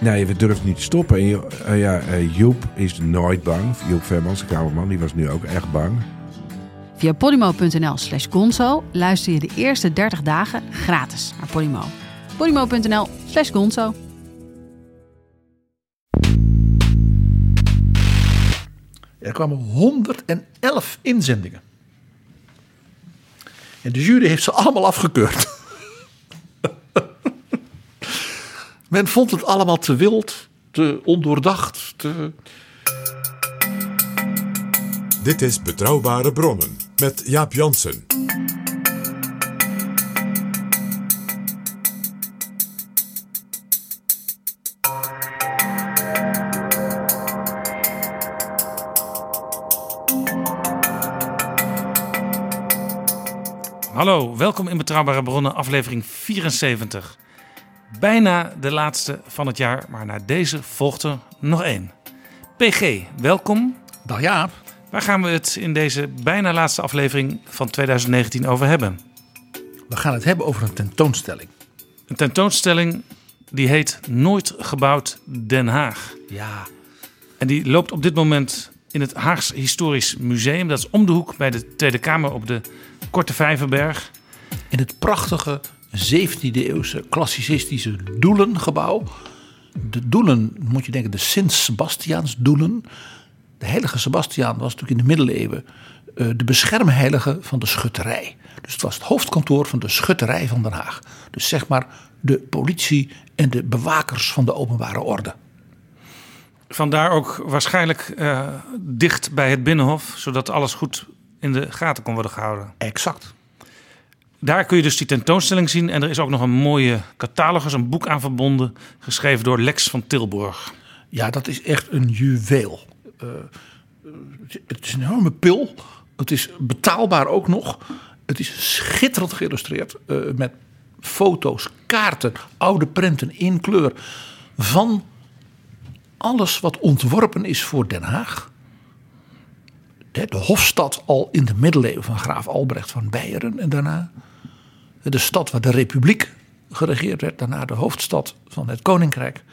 Nee, we durven niet te stoppen. En eh, ja, eh, Joep is nooit bang. Joep Vermans, de kamerman, die was nu ook echt bang. Via podimo.nl slash gonzo luister je de eerste 30 dagen gratis naar Podimo. podimo.nl slash gonzo. Er kwamen 111 inzendingen. En de jury heeft ze allemaal afgekeurd. Men vond het allemaal te wild, te ondoordacht, te... Dit is Betrouwbare Bronnen met Jaap Jansen. Hallo, welkom in Betrouwbare Bronnen, aflevering 74. Bijna de laatste van het jaar, maar na deze volgt er nog één. PG, welkom. Dag Jaap. Waar gaan we het in deze bijna laatste aflevering van 2019 over hebben? We gaan het hebben over een tentoonstelling. Een tentoonstelling die heet Nooit gebouwd Den Haag. Ja, En die loopt op dit moment in het Haags Historisch Museum. Dat is om de hoek bij de Tweede Kamer op de Korte Vijverberg. in het prachtige 17e eeuwse klassicistische Doelengebouw. De Doelen, moet je denken, de Sint-Sebastiaansdoelen. De heilige Sebastiaan was natuurlijk in de middeleeuwen eh, de beschermheilige van de schutterij. Dus het was het hoofdkantoor van de schutterij van Den Haag. Dus zeg maar de politie en de bewakers van de openbare orde. Vandaar ook waarschijnlijk eh, dicht bij het Binnenhof, zodat alles goed in de gaten kon worden gehouden. Exact. Daar kun je dus die tentoonstelling zien. En er is ook nog een mooie catalogus, een boek aan verbonden, geschreven door Lex van Tilburg. Ja, dat is echt een juweel. Eh, het is een enorme pil. Het is betaalbaar ook nog. Het is schitterend geïllustreerd eh, met foto's, kaarten, oude prenten in kleur van alles wat ontworpen is voor Den Haag. De, de hofstad al in de middeleeuwen van graaf Albrecht van Beieren en daarna de stad waar de republiek geregeerd werd, daarna de hoofdstad van het koninkrijk.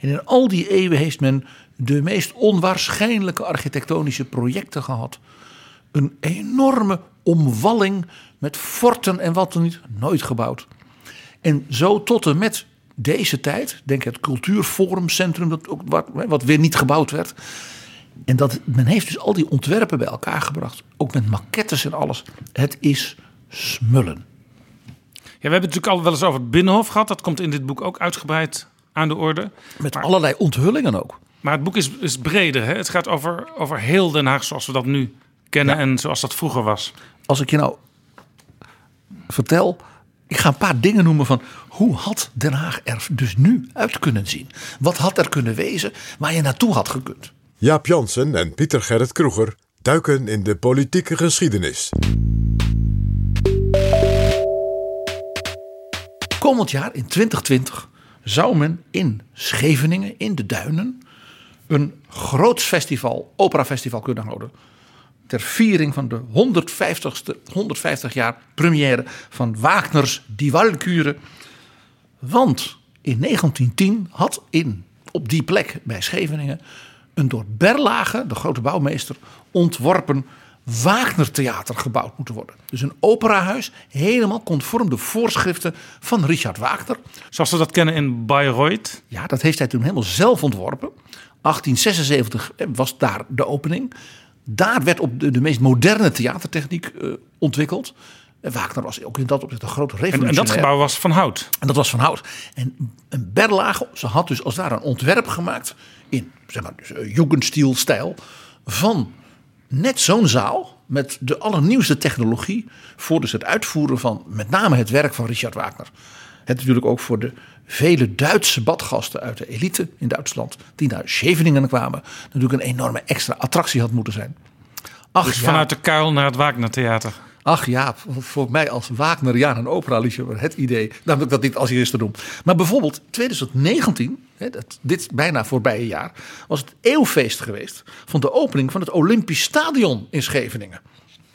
En in al die eeuwen heeft men de meest onwaarschijnlijke architectonische projecten gehad. Een enorme omwalling met forten en wat dan niet, nooit gebouwd. En zo tot en met deze tijd, denk het cultuurforumcentrum, dat ook wat, wat weer niet gebouwd werd. En dat, men heeft dus al die ontwerpen bij elkaar gebracht, ook met maquettes en alles. Het is smullen. Ja, we hebben het natuurlijk al wel eens over het Binnenhof gehad. Dat komt in dit boek ook uitgebreid aan de orde. Met allerlei onthullingen ook. Maar het boek is, is breder. Hè? Het gaat over, over heel Den Haag zoals we dat nu kennen Ja. en zoals dat vroeger was. Als ik je nou vertel, ik ga een paar dingen noemen van hoe had Den Haag er dus nu uit kunnen zien? Wat had er kunnen wezen waar je naartoe had gekund? Jaap Jansen en Pieter Gerrit Kroeger duiken in de politieke geschiedenis. Komend jaar in 2020 zou men in Scheveningen, in de Duinen, een groot festival, operafestival kunnen houden. Ter viering van de 150ste, 150 jaar première van Wagners Die Walküre. Want in 1910 had in, op die plek bij Scheveningen een door Berlage, de grote bouwmeester, ontworpen Wagnertheater gebouwd moeten worden. Dus een operahuis, helemaal conform de voorschriften van Richard Wagner. Zoals we dat kennen in Bayreuth. Ja, dat heeft hij toen helemaal zelf ontworpen. 1876 was daar de opening. Daar werd op de, de meest moderne theatertechniek eh, ontwikkeld. En Wagner was ook in dat opzicht een groot En, revolutionair. en dat gebouw was van hout. En dat was van hout. En, en Berlage, ze had dus als daar een ontwerp gemaakt in zeg maar, dus, eh, Jugendstil-stijl van net zo'n zaal met de allernieuwste technologie voor dus het uitvoeren van met name het werk van Richard Wagner. Het natuurlijk ook voor de vele Duitse badgasten uit de elite in Duitsland. die naar Scheveningen kwamen. natuurlijk een enorme extra attractie had moeten zijn. Ach, Dus vanuit de kuil naar het Wagner Theater. Ach ja, voor mij als Wagneriaan en opera-liefhebber het idee. Nou, dat ik dat niet als eerste doen. Maar bijvoorbeeld 2019, hè, dat, dit bijna voorbije jaar, was het eeuwfeest geweest van de opening van het Olympisch Stadion in Scheveningen.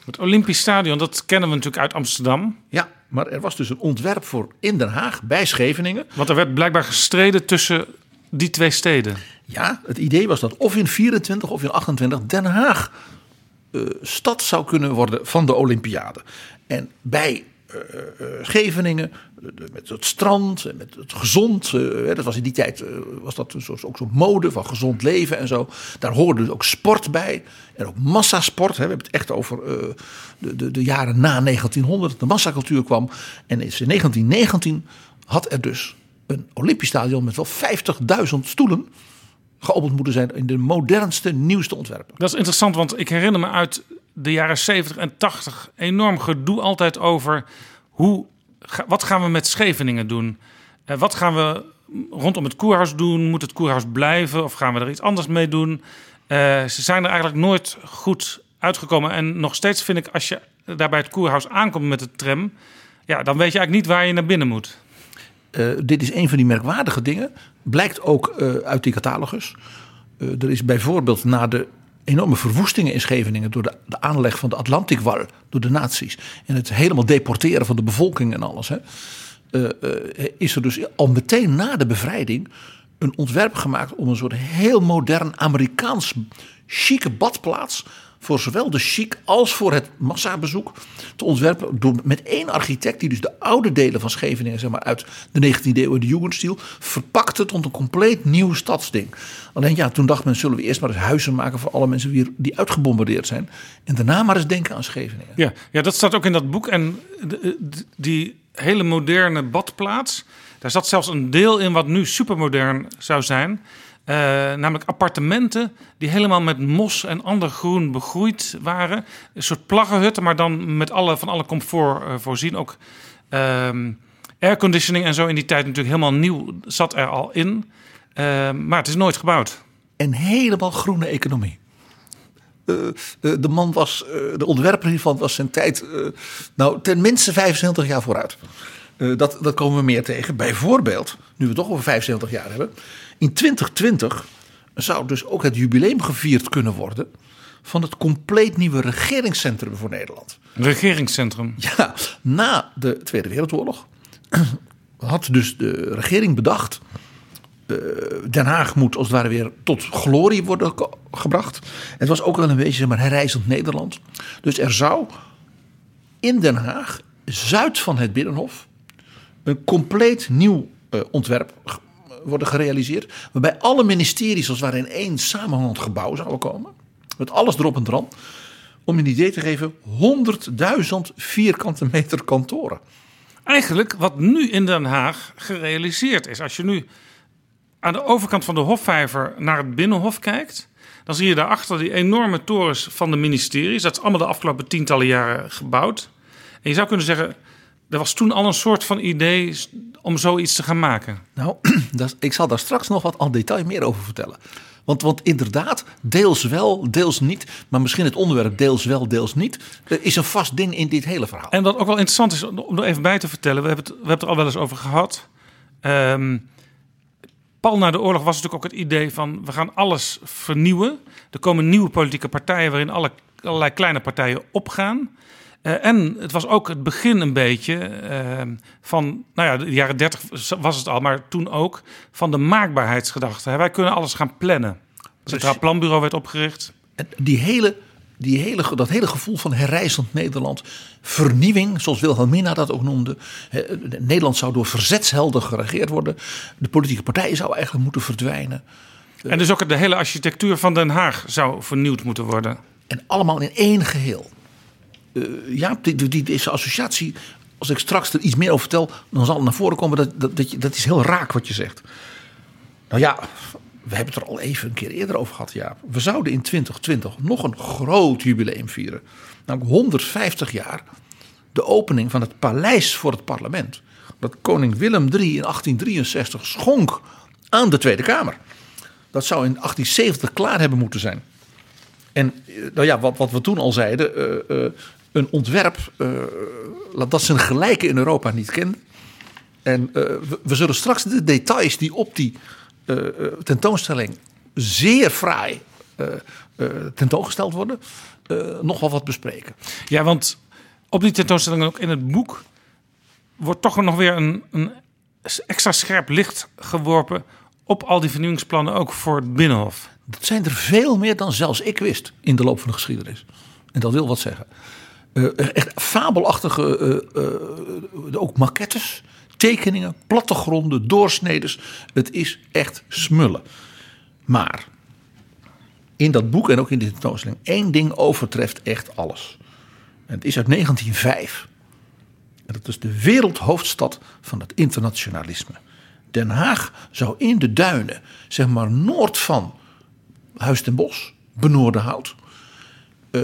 Het Olympisch Stadion, dat kennen we natuurlijk uit Amsterdam. Ja, maar er was dus een ontwerp voor in Den Haag bij Scheveningen. Want er werd blijkbaar gestreden tussen die twee steden. Ja, het idee was dat of in 24 of in 28 Den Haag eh, stad zou kunnen worden van de Olympiade. En bij Scheveningen, eh, de- met het strand en met het gezond. eh, dat was in die tijd eh, was dat ook zo'n mode van gezond leven en zo. Daar hoorde dus ook sport bij. En ook massasport. We hebben het echt over eh, de, de, de jaren na 1900. De massacultuur kwam. En in 1919 had er dus een Olympisch stadion met wel 50.000 stoelen geopend moeten zijn in de modernste, nieuwste ontwerpen. Dat is interessant, want ik herinner me uit de jaren 70 en 80 enorm gedoe altijd over hoe, wat gaan we met Scheveningen doen? Eh, wat gaan we rondom het koerhuis doen? Moet het koerhuis blijven of gaan we er iets anders mee doen? Eh, ze zijn er eigenlijk nooit goed uitgekomen. En nog steeds vind ik, als je daar bij het koerhuis aankomt met de tram, ja, dan weet je eigenlijk niet waar je naar binnen moet. Eh, dit is een van die merkwaardige dingen. Blijkt ook uit die catalogus. Er is bijvoorbeeld na de enorme verwoestingen in Scheveningen... door de, de aanleg van de Atlantikwal door de nazi's... en het helemaal deporteren van de bevolking en alles... Hè, eh, eh, is er dus al meteen na de bevrijding... een ontwerp gemaakt om een soort heel modern Amerikaans chique badplaats... voor zowel de chic als voor het massabezoek te ontwerpen... Door, met één architect die dus de oude delen van Scheveningen... Zeg maar, uit de 19e eeuw de Jugendstil... verpakte tot een compleet nieuw stadsding. Alleen ja, toen dacht men... zullen we eerst maar eens huizen maken voor alle mensen... die, die uitgebombardeerd zijn. En daarna maar eens denken aan Scheveningen. Ja, ja, dat staat ook in dat boek. En die hele moderne badplaats, daar zat zelfs een deel in wat nu supermodern zou zijn. Eh, namelijk appartementen die helemaal met mos en ander groen begroeid waren. Een soort plaggenhutten, maar dan met alle, van alle comfort eh, voorzien. Ook ehm, airconditioning en zo in die tijd natuurlijk helemaal nieuw zat er al in. Eh, maar het is nooit gebouwd. En helemaal groene economie. Eh, de man was, de ontwerper hiervan was zijn tijd, nou ten minste 75 jaar vooruit. Eh, dat, dat komen we meer tegen. Bijvoorbeeld, nu we toch over 75 jaar hebben. In 2020 zou dus ook het jubileum gevierd kunnen worden van het compleet nieuwe regeringscentrum voor Nederland. Regeringscentrum. Ja, na de Tweede Wereldoorlog had dus de regering bedacht. eh, Den Haag moet als het ware weer tot glorie worden ge- gebracht. Het was ook wel een beetje zeg maar, herrijzend Nederland. Dus er zou in Den Haag, zuid van het Binnenhof, een compleet nieuw eh, ontwerp worden gerealiseerd. Waarbij alle ministeries als het ware in één samenhangend gebouw zouden komen. Met alles erop en dran. Om een idee te geven, 100.000 vierkante meter kantoren. Eigenlijk wat nu in Den Haag gerealiseerd is. Als je nu aan de overkant van de Hofvijver naar het Binnenhof kijkt, dan zie je daarachter die enorme torens van de ministeries. Dat is allemaal de afgelopen tientallen jaren gebouwd. En je zou kunnen zeggen, er was toen al een soort van idee om zoiets te gaan maken. Nou, dat, ik zal daar straks nog wat al detail meer over vertellen. Want, want inderdaad, deels wel, deels niet. Maar misschien het onderwerp deels wel, deels niet. Er is een vast ding in dit hele verhaal. En wat ook wel interessant is om er even bij te vertellen, we hebben het, we hebben het er al wel eens over gehad. Ehm pal na de oorlog was natuurlijk ook het idee van we gaan alles vernieuwen. Er komen nieuwe politieke partijen waarin alle, allerlei kleine partijen opgaan. Eh, en het was ook het begin een beetje ehm, van, nou ja, de jaren 30 was het al, maar toen ook, van de maakbaarheidsgedachte. Wij kunnen alles gaan plannen. Het Centraal Planbureau werd opgericht. En die hele, die hele, dat hele gevoel van herrijzend Nederland, vernieuwing, zoals Wilhelmina dat ook noemde. Nederland zou door verzetshelden geregeerd worden. De politieke partijen zouden eigenlijk moeten verdwijnen. En dus ook de hele architectuur van Den Haag zou vernieuwd moeten worden. En allemaal in één geheel. Eh, ja, die, deze associatie, als ik straks er iets meer over vertel, dan zal het naar voren komen dat, dat, dat, je, dat is heel raak wat je zegt. Nou ja, we hebben het er al even een keer eerder over gehad. Ja. We zouden in 2020 nog een groot jubileum vieren. Namelijk 150 jaar de opening van het paleis voor het parlement. dat koning Willem III in 1863 schonk aan de Tweede Kamer. Dat zou in 1870 klaar hebben moeten zijn. En eh, nou ja, wat, wat we toen al zeiden, eh, een ontwerp eh, dat zijn gelijke in Europa niet kende. En eh, we, we zullen straks de details die op die eh, tentoonstelling zeer fraai tentoongesteld worden, nog wel wat bespreken. Ja, want op die tentoonstelling en ook in het boek wordt toch nog weer een, een extra scherp licht geworpen op al die vernieuwingsplannen, ook voor het Binnenhof. Dat zijn er veel meer dan zelfs ik wist in de loop van de geschiedenis. En dat wil wat zeggen. Eh, echt fabelachtige, eh, eh, ook maquettes, tekeningen, plattegronden, doorsneders. Het is echt smullen. Maar in dat boek en ook in de tentoonstelling, één ding overtreft echt alles. En het is uit 1905. En dat is de wereldhoofdstad van het internationalisme. Den Haag zou in de duinen, zeg maar noord van Huis ten Bosch, Benoordenhout, eh,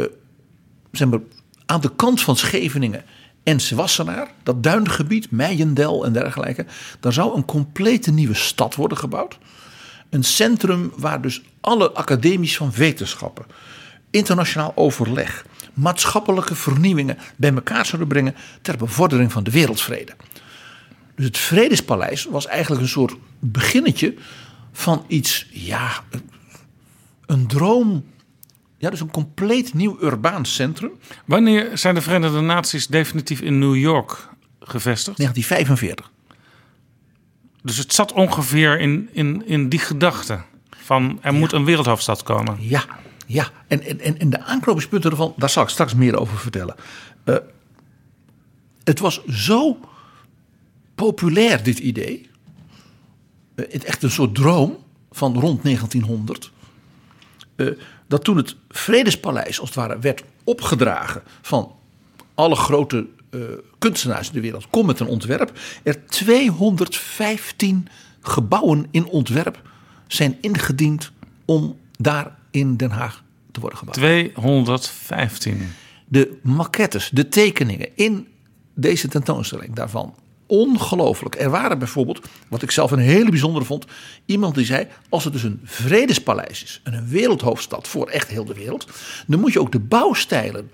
zeg maar aan de kant van Scheveningen en Wassenaar, dat duingebied, Meijendel en dergelijke, daar zou een complete nieuwe stad worden gebouwd. Een centrum waar dus alle academies van wetenschappen, internationaal overleg, maatschappelijke vernieuwingen bij elkaar zouden brengen ter bevordering van de wereldvrede. Dus het Vredespaleis was eigenlijk een soort beginnetje van iets, ja, een droom. Ja, dus een compleet nieuw urbaan centrum. Wanneer zijn de Verenigde Naties definitief in New York gevestigd? 1945. Dus het zat ongeveer in, in, in die gedachte van er moet een wereldhoofdstad komen. Ja, ja. En, en, en- de aanknopingspunten ervan, daar zal ik straks meer over vertellen. Eh, het was zo populair, dit idee. Het echt een soort droom van rond 1900. eh, dat toen het Vredespaleis als het ware werd opgedragen van alle grote eh, kunstenaars in de wereld, kom met een ontwerp, er 215 gebouwen in ontwerp zijn ingediend om daar in Den Haag te worden gebouwd. 215. De maquettes, de tekeningen in deze tentoonstelling daarvan. Ongelooflijk. Er waren bijvoorbeeld, wat ik zelf een hele bijzondere vond, iemand die zei: als het dus een vredespaleis is en een wereldhoofdstad voor echt heel de wereld, dan moet je ook de bouwstijlen,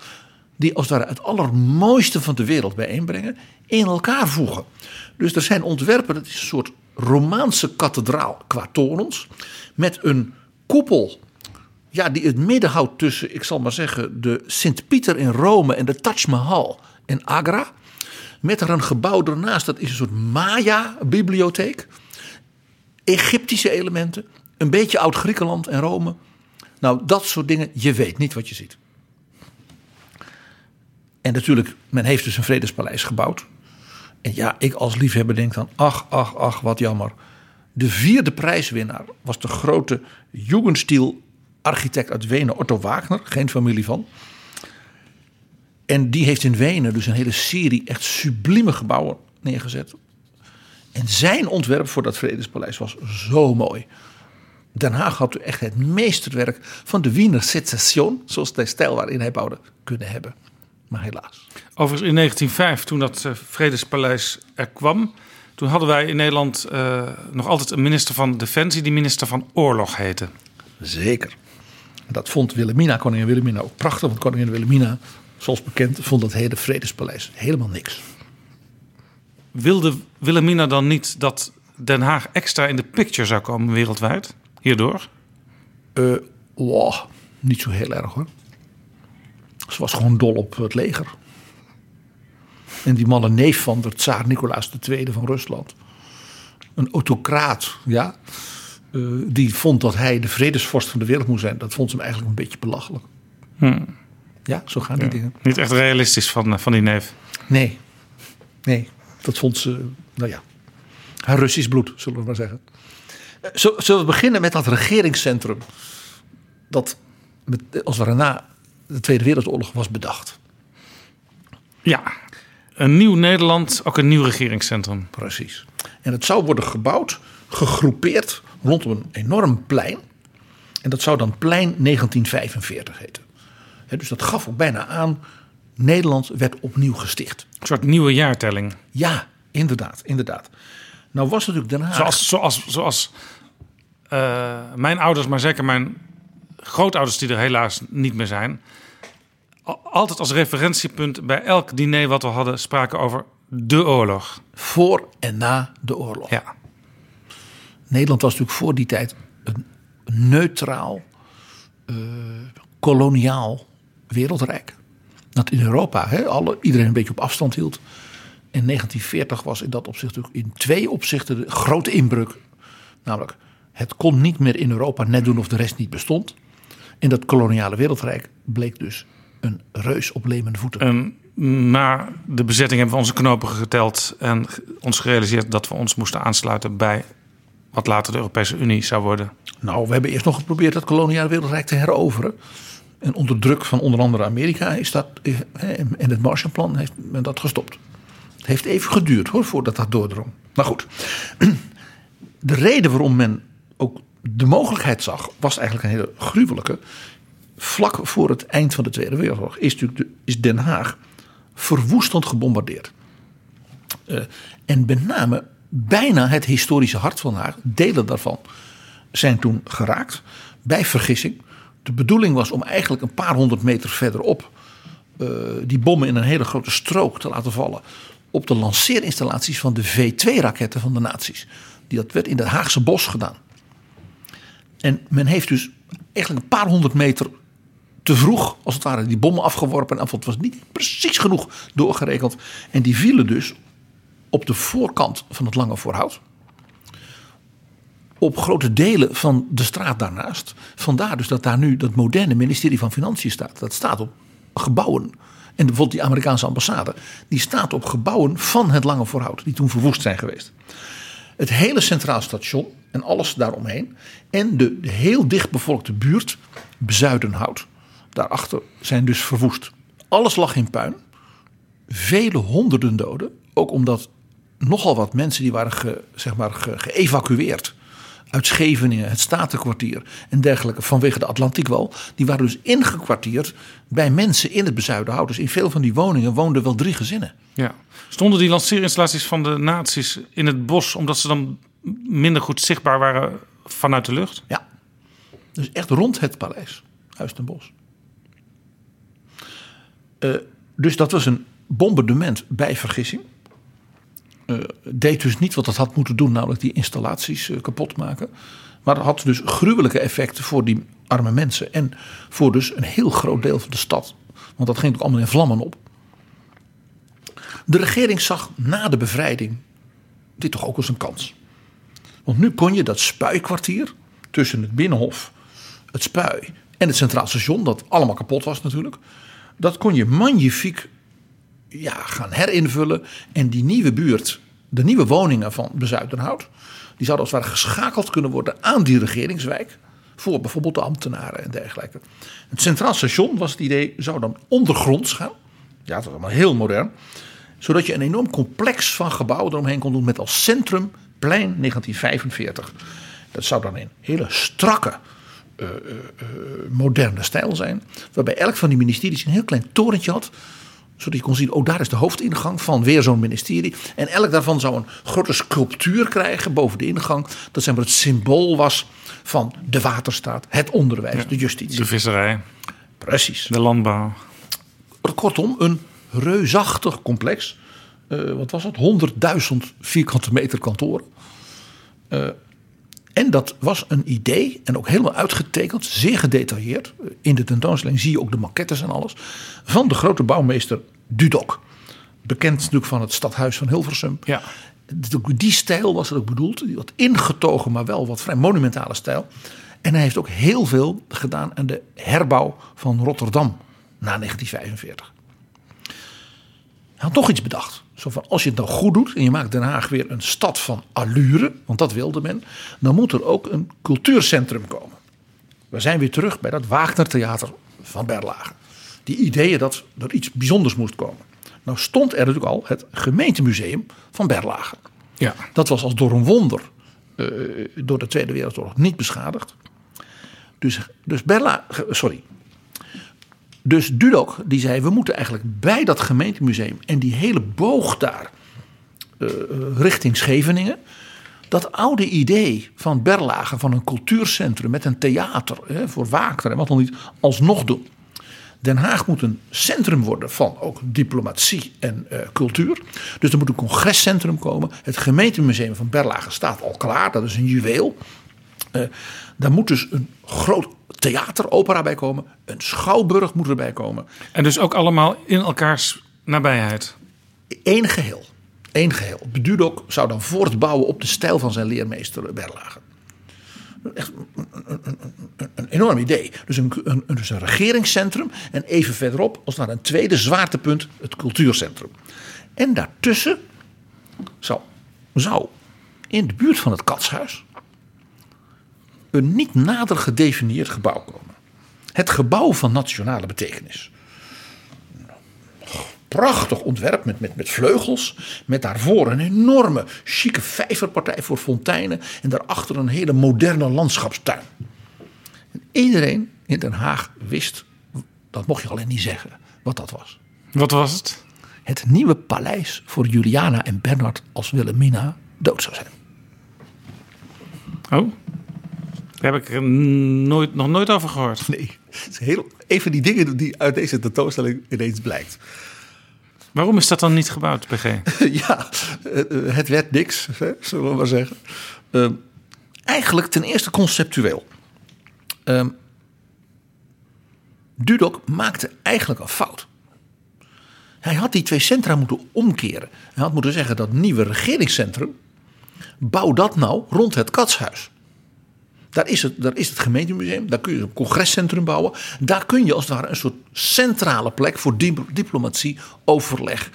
die als het ware het allermooiste van de wereld bijeenbrengen, in elkaar voegen. Dus er zijn ontwerpen, dat is een soort Romaanse kathedraal qua torens, met een koepel ja, die het midden houdt tussen, ik zal maar zeggen, de Sint-Pieter in Rome en de Taj Mahal in Agra. Met er een gebouw ernaast, dat is een soort Maya-bibliotheek. Egyptische elementen, een beetje oud-Griekenland en Rome. Nou, dat soort dingen, je weet niet wat je ziet. En natuurlijk, men heeft dus een vredespaleis gebouwd. En ja, ik als liefhebber denk dan, ach, ach, ach, wat jammer. De vierde prijswinnaar was de grote Jugendstil architect uit Wenen, Otto Wagner, geen familie van. En die heeft in Wenen dus een hele serie echt sublieme gebouwen neergezet. En zijn ontwerp voor dat Vredespaleis was zo mooi. Den Haag had echt het meesterwerk van de Wiener Secession, zoals de stijl waarin hij bouwde, kunnen hebben. Maar helaas. Overigens in 1905, toen dat eh, Vredespaleis er kwam, toen hadden wij in Nederland eh, nog altijd een minister van Defensie die minister van Oorlog heette. Zeker. Dat vond Wilhelmina, koningin Wilhelmina, ook prachtig. Want koningin Wilhelmina, zoals bekend, vond dat hele Vredespaleis helemaal niks. Wilde Wilhelmina dan niet dat Den Haag extra in de picture zou komen wereldwijd? Hierdoor? Eh, wow, niet zo heel erg hoor. Ze was gewoon dol op het leger. En die malle neef van de tsaar Nicolaas II van Rusland. Een autocraat, ja. eh, die vond dat hij de vredesvorst van de wereld moest zijn. Dat vond ze hem eigenlijk een beetje belachelijk. Ja, zo gaan die dingen. Niet echt realistisch van, eh, van die neef. Nee, nee, dat vond ze, nou ja, haar Russisch bloed, zullen we maar zeggen. Eh, Zullen we beginnen met dat regeringscentrum dat met, als we na de Tweede Wereldoorlog was bedacht. Ja, een nieuw Nederland, ook een nieuw regeringscentrum. Precies. En het zou worden gebouwd, gegroepeerd rondom een enorm plein. En dat zou dan plein 1945 heten. Dus dat gaf ook bijna aan, Nederland werd opnieuw gesticht. Een soort nieuwe jaartelling. Ja, inderdaad, inderdaad. Nou was natuurlijk Den Haag... Zoals, zoals, zoals eh, mijn ouders, maar zeker mijn grootouders die er helaas niet meer zijn... altijd als referentiepunt bij elk diner wat we hadden... spraken over de oorlog. voor en na de oorlog. Ja. Nederland was natuurlijk voor die tijd een neutraal, eh, koloniaal wereldrijk. Dat in Europa hè, alle, iedereen een beetje op afstand hield. En 1940 was in dat opzicht in twee opzichten de grote inbreuk. Namelijk, het kon niet meer in Europa net doen of de rest niet bestond. En dat koloniale wereldrijk bleek dus een reus op lemen voeten. En na de bezetting hebben we onze knopen geteld... en ons gerealiseerd dat we ons moesten aansluiten... bij wat later de Europese Unie zou worden. Nou, we hebben eerst nog geprobeerd dat koloniale wereldrijk te heroveren. En onder druk van onder andere Amerika is dat, eh, en het Marshallplan heeft men dat gestopt. Het heeft even geduurd hoor, voordat dat doordrong. Maar goed, de reden waarom men ook de mogelijkheid zag, was eigenlijk een hele gruwelijke. Vlak voor het eind van de Tweede Wereldoorlog is, natuurlijk is Den Haag verwoestend gebombardeerd. Eh, en met name bijna het historische hart van Den Haag, delen daarvan, zijn toen geraakt. Bij vergissing. De bedoeling was om eigenlijk een paar honderd meter verderop eh, die bommen in een hele grote strook te laten vallen. Op de lanceerinstallaties van de V2-raketten van de nazi's. Die, dat werd in het Haagse bos gedaan. En men heeft dus eigenlijk een paar honderd meter te vroeg, als het ware, die bommen afgeworpen. En het was niet precies genoeg doorgerekend. En die vielen dus op de voorkant van het Lange Voorhout. Op grote delen van de straat daarnaast. Vandaar dus dat daar nu dat moderne ministerie van Financiën staat. Dat staat op gebouwen. En bijvoorbeeld die Amerikaanse ambassade. Die staat op gebouwen van het Lange Voorhout. Die toen verwoest zijn geweest. Het hele Centraal Station en alles daaromheen. En de, heel dichtbevolkte buurt, Bezuidenhout. Daarachter zijn dus verwoest. Alles lag in puin. Vele honderden doden. Ook omdat nogal wat mensen die waren zeg maar, ge- geëvacueerd uit Scheveningen, het Statenkwartier en dergelijke vanwege de Atlantiekwal. Die waren dus ingekwartierd bij mensen in het Bezuidenhout. Dus in veel van die woningen woonden wel drie gezinnen. Ja. Stonden die lanceerinstallaties van de nazi's in het bos... omdat ze dan minder goed zichtbaar waren vanuit de lucht? Ja. Dus echt rond het paleis, Huis ten Bosch. Eh, dus dat was een bombardement bij vergissing. Eh, deed dus niet wat het had moeten doen, namelijk die installaties eh, kapot maken. Maar het had dus gruwelijke effecten voor die arme mensen. En voor dus een heel groot deel van de stad. Want dat ging ook allemaal in vlammen op. De regering zag na de bevrijding dit toch ook als een kans. Want nu kon je dat spuikwartier tussen het Binnenhof, het Spui en het Centraal Station, dat allemaal kapot was natuurlijk. Dat kon je magnifiek ja, gaan herinvullen. En die nieuwe buurt, de nieuwe woningen van Bezuidenhout, die zouden als het ware geschakeld kunnen worden aan die regeringswijk. Voor bijvoorbeeld de ambtenaren en dergelijke. Het Centraal Station was het idee, zou dan ondergronds gaan. Ja, dat was allemaal heel modern. Zodat je een enorm complex van gebouwen eromheen kon doen met als centrum plein 1945. Dat zou dan een hele strakke, eh, eh, eh, moderne stijl zijn. Waarbij elk van die ministeries een heel klein torentje had. Zodat je kon zien, oh daar is de hoofdingang van weer zo'n ministerie. En elk daarvan zou een grote sculptuur krijgen boven de ingang. Dat zeg maar het symbool was van de waterstaat, het onderwijs, de justitie. De visserij, Precies. de landbouw. Kortom, een reusachtig complex. Eh, wat was het? 100.000 vierkante meter kantoren. Eh, en dat was een idee en ook helemaal uitgetekend, zeer gedetailleerd. In de tentoonstelling zie je ook de maquettes en alles. Van de grote bouwmeester Dudok. Bekend natuurlijk van het stadhuis van Hilversum. Ja. Die stijl was het ook bedoeld. Die wat ingetogen, maar wel wat vrij monumentale stijl. En hij heeft ook heel veel gedaan aan de herbouw van Rotterdam na 1945. Hij had nog iets bedacht. Zo van, als je het nou goed doet en je maakt Den Haag weer een stad van allure, want dat wilde men, dan moet er ook een cultuurcentrum komen. We zijn weer terug bij dat Wagner Theater van Berlage. Die ideeën dat er iets bijzonders moest komen. Nou stond er natuurlijk al het gemeentemuseum van Berlage. Ja. Dat was als door een wonder eh, door de Tweede Wereldoorlog niet beschadigd. Dus, dus Berla, sorry. Dus Dudok die zei, we moeten eigenlijk bij dat gemeentemuseum en die hele boog daar eh, richting Scheveningen. Dat oude idee van Berlage, van een cultuurcentrum met een theater hè, voor Wagner en wat dan niet, alsnog doen. Den Haag moet een centrum worden van ook diplomatie en eh, cultuur. Dus er moet een congrescentrum komen. Het gemeentemuseum van Berlage staat al klaar, dat is een juweel. Eh, daar moet dus een groot theater, opera bij komen. Een schouwburg moet erbij komen. En dus ook allemaal in elkaars nabijheid. Eén geheel. Eén geheel. Bedudok zou dan voortbouwen op de stijl van zijn leermeester Berlage. Echt een, een, een, een enorm idee. Dus een, een, dus een regeringscentrum en even verderop, als naar een tweede zwaartepunt, het cultuurcentrum. En daartussen zou, zou in de buurt van het katshuis een niet nader gedefinieerd gebouw komen. Het gebouw van nationale betekenis prachtig ontwerp met, met, met vleugels. Met daarvoor een enorme chique vijverpartij voor fonteinen. En daarachter een hele moderne landschapstuin. En iedereen in Den Haag wist, dat mocht je alleen niet zeggen, wat dat was. Wat was het? Het nieuwe paleis voor Juliana en Bernard als Wilhelmina dood zou zijn. Oh, daar heb ik er nooit, nog nooit over gehoord. Nee, het is heel, even die dingen die uit deze tentoonstelling ineens blijkt. Waarom is dat dan niet gebouwd, PG? ja, het werd niks, zullen we maar zeggen. Uh, eigenlijk ten eerste conceptueel. Uh, Dudok maakte eigenlijk een fout. Hij had die twee centra moeten omkeren. Hij had moeten zeggen dat nieuwe regeringscentrum. bouw dat nou rond het katshuis. Daar is, het, daar is het gemeentemuseum, daar kun je een congrescentrum bouwen. Daar kun je als het ware een soort centrale plek voor diplomatie, overleg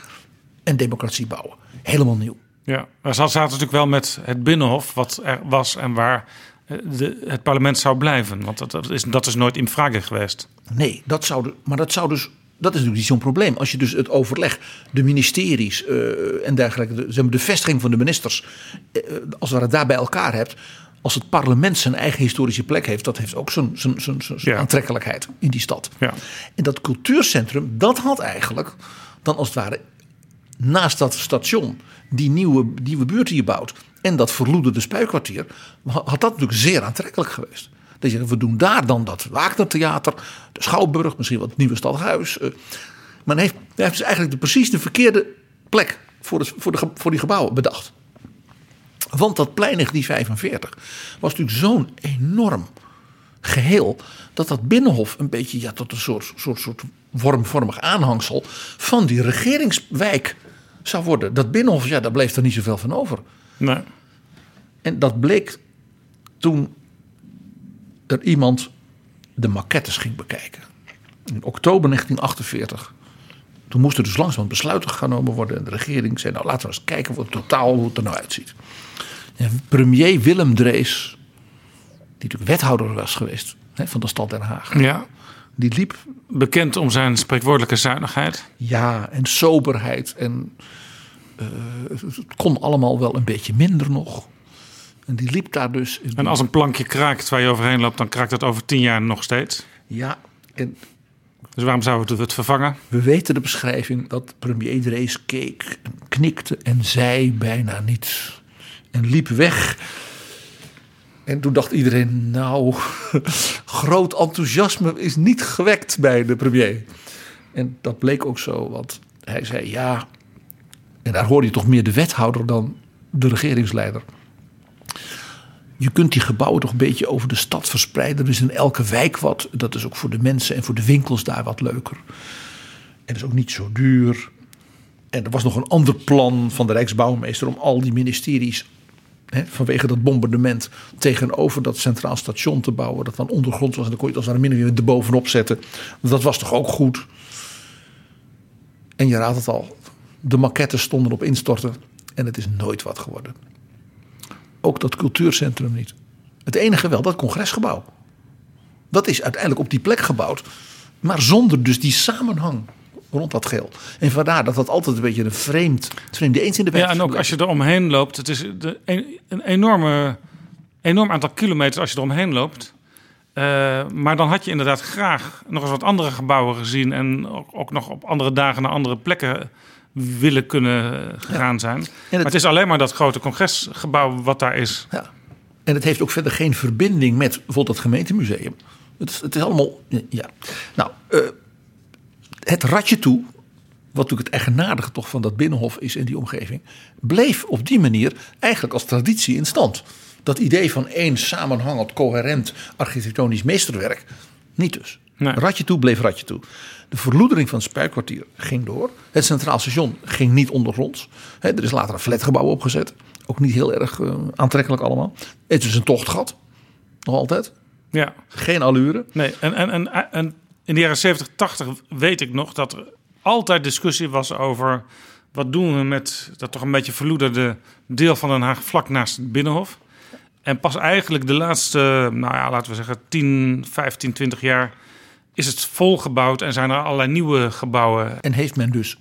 en democratie bouwen. Helemaal nieuw. Ja, maar ze zaten natuurlijk wel met het binnenhof, wat er was en waar eh, de, het parlement zou blijven. Want dat, dat, is, dat is nooit in vraag geweest. Nee, dat zou de, maar dat zou dus dat is natuurlijk niet zo'n probleem. Als je dus het overleg, de ministeries uh, en dergelijke, de, zeg maar de vestiging van de ministers, uh, als we het daar bij elkaar hebt, als het parlement zijn eigen historische plek heeft, dat heeft ook zijn, zijn, zijn, zijn ja. aantrekkelijkheid in die stad. Ja. En dat cultuurcentrum, dat had eigenlijk dan als het ware naast dat station, die nieuwe, nieuwe buurt die je bouwt en dat verloederde spuikwartier, had dat natuurlijk zeer aantrekkelijk geweest. Dat je, we doen daar dan dat Wagnertheater, de Schouwburg, misschien wat het nieuwe stadhuis. Maar hij heeft, heeft dus eigenlijk de, precies de verkeerde plek voor, voor, de, voor die gebouwen bedacht. Want dat plein 1945 was natuurlijk zo'n enorm geheel. dat dat binnenhof een beetje ja, tot een soort, soort, soort wormvormig aanhangsel. van die regeringswijk zou worden. Dat binnenhof, ja, daar bleef er niet zoveel van over. Nee. En dat bleek toen er iemand de maquettes ging bekijken. In oktober 1948. Toen moesten dus langzaam besluiten genomen worden. En de regering zei: Nou, laten we eens kijken wat totaal hoe het er nou uitziet. Premier Willem Drees, die natuurlijk wethouder was geweest hè, van de stad Den Haag. Ja. Die liep. Bekend om zijn spreekwoordelijke zuinigheid. Ja, en soberheid. En uh, het kon allemaal wel een beetje minder nog. En die liep daar dus. En als een plankje kraakt waar je overheen loopt, dan kraakt het over tien jaar nog steeds. Ja, en dus waarom zouden we het vervangen? We weten de beschrijving dat premier Drees keek, knikte en zei bijna niets. En liep weg. En toen dacht iedereen, nou, groot enthousiasme is niet gewekt bij de premier. En dat bleek ook zo, want hij zei ja. En daar hoorde je toch meer de wethouder dan de regeringsleider. Je kunt die gebouwen toch een beetje over de stad verspreiden. Dus in elke wijk wat. Dat is ook voor de mensen en voor de winkels daar wat leuker. En dat is ook niet zo duur. En er was nog een ander plan van de Rijksbouwmeester om al die ministeries Vanwege dat bombardement tegenover dat centraal station te bouwen. Dat dan ondergrond was en dan kon je het als het ware er bovenop zetten. Dat was toch ook goed? En je raadt het al. De maquettes stonden op instorten en het is nooit wat geworden. Ook dat cultuurcentrum niet. Het enige wel, dat congresgebouw. Dat is uiteindelijk op die plek gebouwd. Maar zonder dus die samenhang rond dat geel. En vandaar dat dat altijd een beetje een vreemd, vreemde eens in de weg Ja, en ook als je er omheen loopt, het is de, een, een enorme, enorm aantal kilometers als je er omheen loopt. Uh, maar dan had je inderdaad graag nog eens wat andere gebouwen gezien en ook, ook nog op andere dagen naar andere plekken willen kunnen gegaan zijn. Maar het is alleen maar dat grote congresgebouw wat daar is. Ja. En het heeft ook verder geen verbinding met bijvoorbeeld het gemeentemuseum. Het is, het is allemaal. Ja. Nou, eh, het ratje toe. Wat natuurlijk het eigenaardige toch van dat binnenhof is in die omgeving. bleef op die manier eigenlijk als traditie in stand. Dat idee van één samenhangend, coherent architectonisch meesterwerk. Niet dus. Nee. Ratje toe bleef ratje toe. De verloedering van het spuikkwartier ging door. Het Centraal Station ging niet ondergronds. Er is later een flatgebouw opgezet. Ook niet heel erg eh, aantrekkelijk allemaal. Het is een tochtgat. Nog altijd. Ja. Geen allure. Nee, en, en, en, en in de jaren 70, 80 weet ik nog dat er altijd discussie was over wat doen we met dat toch een beetje verloederde deel van Den Haag vlak naast het Binnenhof. En pas eigenlijk de laatste, nou ja, laten we zeggen 10, 15, 20 jaar is het volgebouwd en zijn er allerlei nieuwe gebouwen. En heeft men dus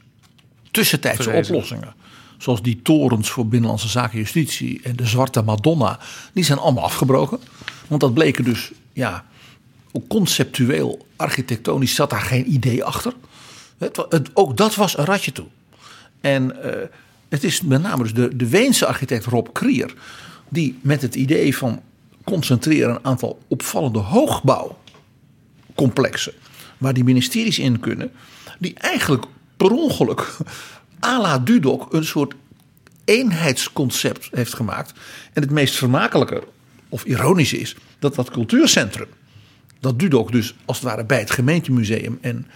tussentijdse oplossingen. Zoals die torens voor Binnenlandse Zaken en Justitie en de Zwarte Madonna. Die zijn allemaal afgebroken. Want dat bleken dus, ja, conceptueel, architectonisch zat daar geen idee achter. Het, ook dat was een ratje toe. En eh, het is met name dus de, de Weense architect Rob Krier. Die met het idee van concentreren een aantal opvallende hoogbouwcomplexen. Waar die ministeries in kunnen. Die eigenlijk per ongeluk à la Dudok een soort eenheidsconcept heeft gemaakt. En het meest vermakelijke of ironische is dat dat cultuurcentrum. Dat Dudok dus als het ware bij het gemeentemuseum en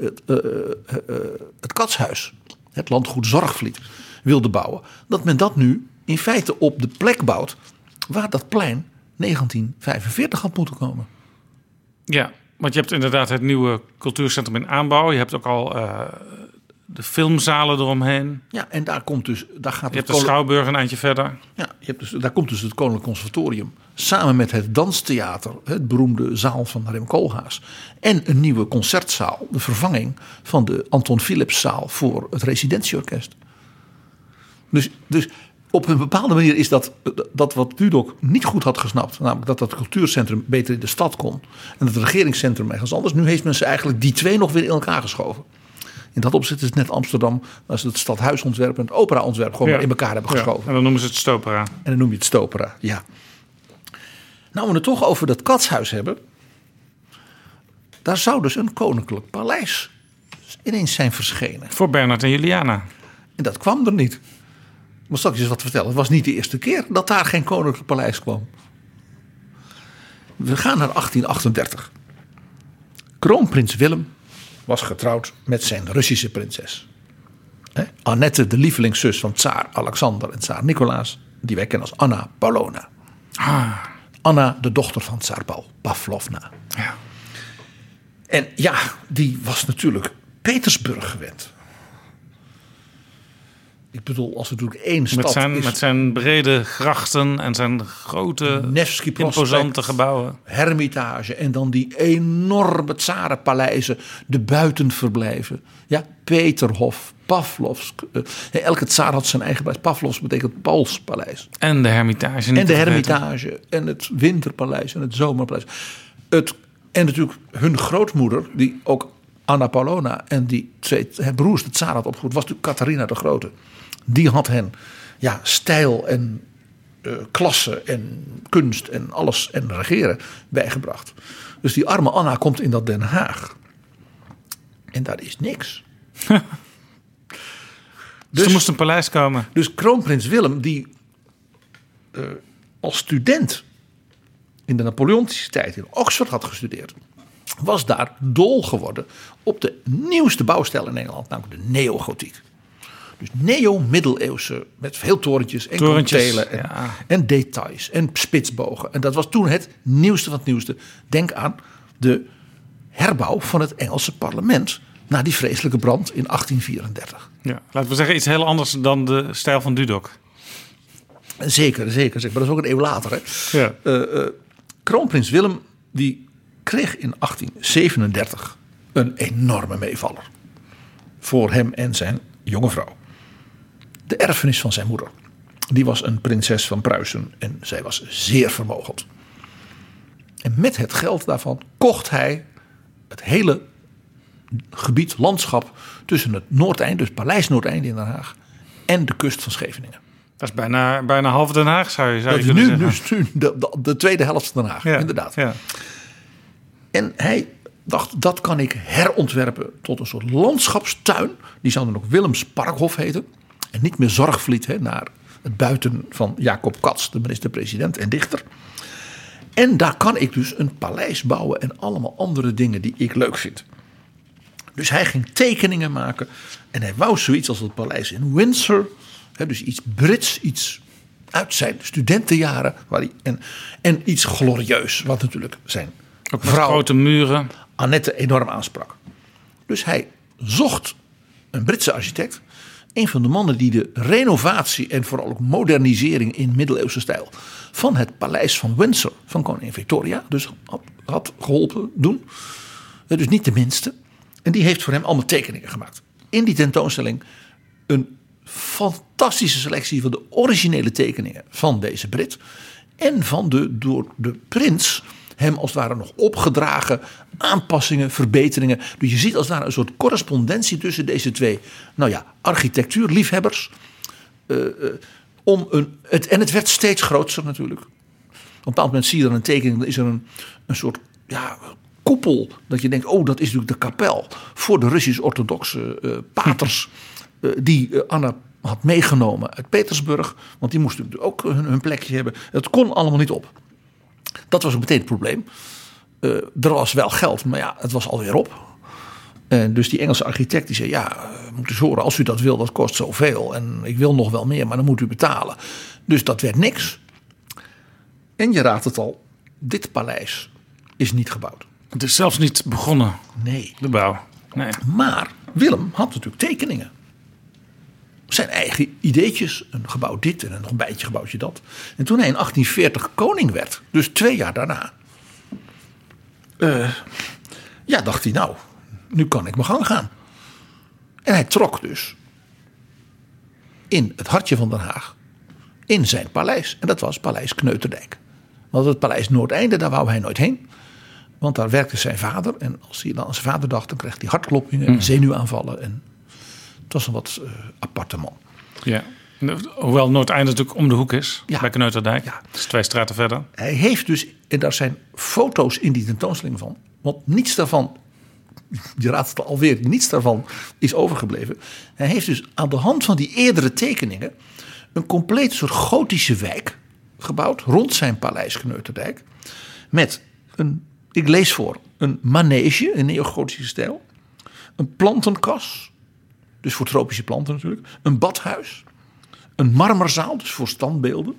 het, eh, eh, eh, het katshuis, het landgoed Zorgvliet, wilde bouwen. Dat men dat nu in feite op de plek bouwt waar dat plein 1945 had moeten komen. Ja, want je hebt inderdaad het nieuwe cultuurcentrum in aanbouw. Je hebt ook al de filmzalen eromheen. Ja, en daar komt dus, daar gaat Je hebt de Schouwburg een eindje verder. Ja, je hebt dus, daar komt dus het Koninklijk Conservatorium samen met het Danstheater, het beroemde zaal van Rem Koolhaas. En een nieuwe concertzaal, de vervanging van de Anton Philipszaal voor het residentieorkest. Dus, dus op een bepaalde manier is dat, dat wat Dudok niet goed had gesnapt. Namelijk dat dat cultuurcentrum beter in de stad kon. En het regeringscentrum ergens anders. Nu heeft men ze eigenlijk die twee nog weer in elkaar geschoven. In dat opzicht is het net Amsterdam. Als ze het stadhuisontwerp en het operaontwerp gewoon Ja. in elkaar hebben Ja, geschoven. en dan noemen ze het Stopera. En dan noem je het Stopera, ja. Nou, we het toch over dat katshuis hebben. Daar zou dus een koninklijk paleis ineens zijn verschenen. Voor Bernard en Juliana. En dat kwam er niet. Maar zal ik je eens wat vertellen. Het was niet de eerste keer dat daar geen koninklijk paleis kwam. We gaan naar 1838. Kroonprins Willem was getrouwd met zijn Russische prinses. Hè, Annette, de lievelingszus van tsaar Alexander en tsaar Nicolaas. Die wij kennen als Anna Paulowna. Anna, de dochter van tsaar Paul, Pavlovna. Ja. En ja, die was natuurlijk Petersburg gewend. Ik bedoel, als er natuurlijk één stad Met zijn, is... met zijn brede grachten en zijn grote, imposante gebouwen. Hermitage en dan die enorme tsarenpaleizen, de buitenverblijven. Ja, Peterhof, Pavlovsk. eh, elke tsaar had zijn eigen paleis. Pavlovsk betekent Pauls paleis. En de Hermitage. En de. Hermitage en het Winterpaleis en het Zomerpaleis. Het, en natuurlijk hun grootmoeder, die ook Anna Paulona en die twee broers, de tsaar had opgevoed, was natuurlijk Catharina de Grote. Die had hen ja, stijl en eh, klasse en kunst en alles en regeren bijgebracht. Dus die arme Anna komt in dat Den Haag. En daar is niks. Dus er moest een paleis komen. Dus kroonprins Willem, die eh, als student in de Napoleontische tijd in Oxford had gestudeerd, was daar dol geworden op de nieuwste bouwstijl in Engeland, namelijk de neogotiek. Dus neo-middeleeuwse, met veel torentjes en Torentjes, kantelen en, ja. en details en spitsbogen. En dat was toen het nieuwste van het nieuwste. Denk aan de herbouw van het Engelse parlement na die vreselijke brand in 1834. Ja. Laten we zeggen iets heel anders dan de stijl van Dudok. Zeker, zeker, zeker. Maar dat is ook een eeuw later. Hè? Ja. Eh, eh, kroonprins Willem die kreeg in 1837 een enorme meevaller. Voor hem en zijn jonge vrouw. De erfenis van zijn moeder. Die was een prinses van Pruisen en zij was zeer vermogend. En met het geld daarvan kocht hij het hele gebied, landschap tussen het Noordeinde, dus Paleis Noordeinde in Den Haag, en de kust van Scheveningen. Dat is bijna, bijna half Den Haag, zou je, zou Dat je is kunnen nu, zeggen. nu, nu de, de, de tweede helft van Den Haag, Ja, inderdaad. Ja. En hij dacht, dat kan ik herontwerpen tot een soort landschapstuin. Die zou dan ook Willems Parkhof heten. En niet meer Zorgvliet, hè, naar het buiten van Jacob Katz, de minister-president en dichter. En daar kan ik dus een paleis bouwen en allemaal andere dingen die ik leuk vind. Dus hij ging tekeningen maken. En hij wou zoiets als het paleis in Windsor. Hè, dus iets Brits, iets uit zijn studentenjaren. Waar hij, en, en iets glorieus, wat natuurlijk zijn Ook vrouw grote muren. Annette enorm aansprak. Dus hij zocht een Britse architect. Een van de mannen die de renovatie en vooral ook modernisering in middeleeuwse stijl van het paleis van Windsor van koningin Victoria dus had, had geholpen doen. Dus niet de minste. En die heeft voor hem allemaal tekeningen gemaakt. In die tentoonstelling een fantastische selectie van de originele tekeningen van deze Brit. En van de door de prins hem als het ware nog opgedragen aanpassingen, verbeteringen. Dus je ziet als het ware een soort correspondentie tussen deze twee, nou ja, architectuurliefhebbers. Eh, eh, om een, het, en het werd steeds groter natuurlijk. Op een bepaald moment zie je dan een tekening, dan is er een, een soort ja, koepel. Dat je denkt, oh, dat is natuurlijk de kapel voor de Russisch-orthodoxe eh, paters. die Anna had meegenomen uit Petersburg. Want die moesten natuurlijk ook hun, hun plekje hebben. Het kon allemaal niet op. Dat was ook meteen het probleem. Eh, er was wel geld, maar ja, het was alweer op. En dus die Engelse architect die zei: Ja, moet eens horen, als u dat wil, dat kost zoveel. En ik wil nog wel meer, maar dan moet u betalen. Dus dat werd niks. En je raadt het al, dit paleis is niet gebouwd. Het is zelfs niet begonnen, Nee. de bouw. Nee. Maar Willem had natuurlijk tekeningen. Zijn eigen ideetjes. Een gebouw dit en een beetje gebouwtje dat. En toen hij in 1840 koning werd, dus twee jaar daarna. eh, ja, dacht hij nou, nu kan ik mijn gang gaan. En hij trok dus in het hartje van Den Haag. In zijn paleis. En dat was Paleis Kneuterdijk. Want het Paleis Noordeinde, daar wou hij nooit heen. Want daar werkte zijn vader. En als hij dan aan zijn vader dacht, dan kreeg hij hartkloppingen, zenuwaanvallen. En het was een wat eh, aparte man. Ja. Hoewel Noordeinde natuurlijk om de hoek is, Ja. bij Kneuterdijk. Ja. Is twee straten verder. Hij heeft dus, en daar zijn foto's in die tentoonstelling van. Want niets daarvan, je raadt het alweer, niets daarvan is overgebleven. Hij heeft dus aan de hand van die eerdere tekeningen een compleet soort gotische wijk gebouwd rond zijn paleis Kneuterdijk. Met een, ik lees voor, een manege in neogotische stijl. Een plantenkas, dus voor tropische planten natuurlijk. Een badhuis. Een marmerzaal, dus voor standbeelden.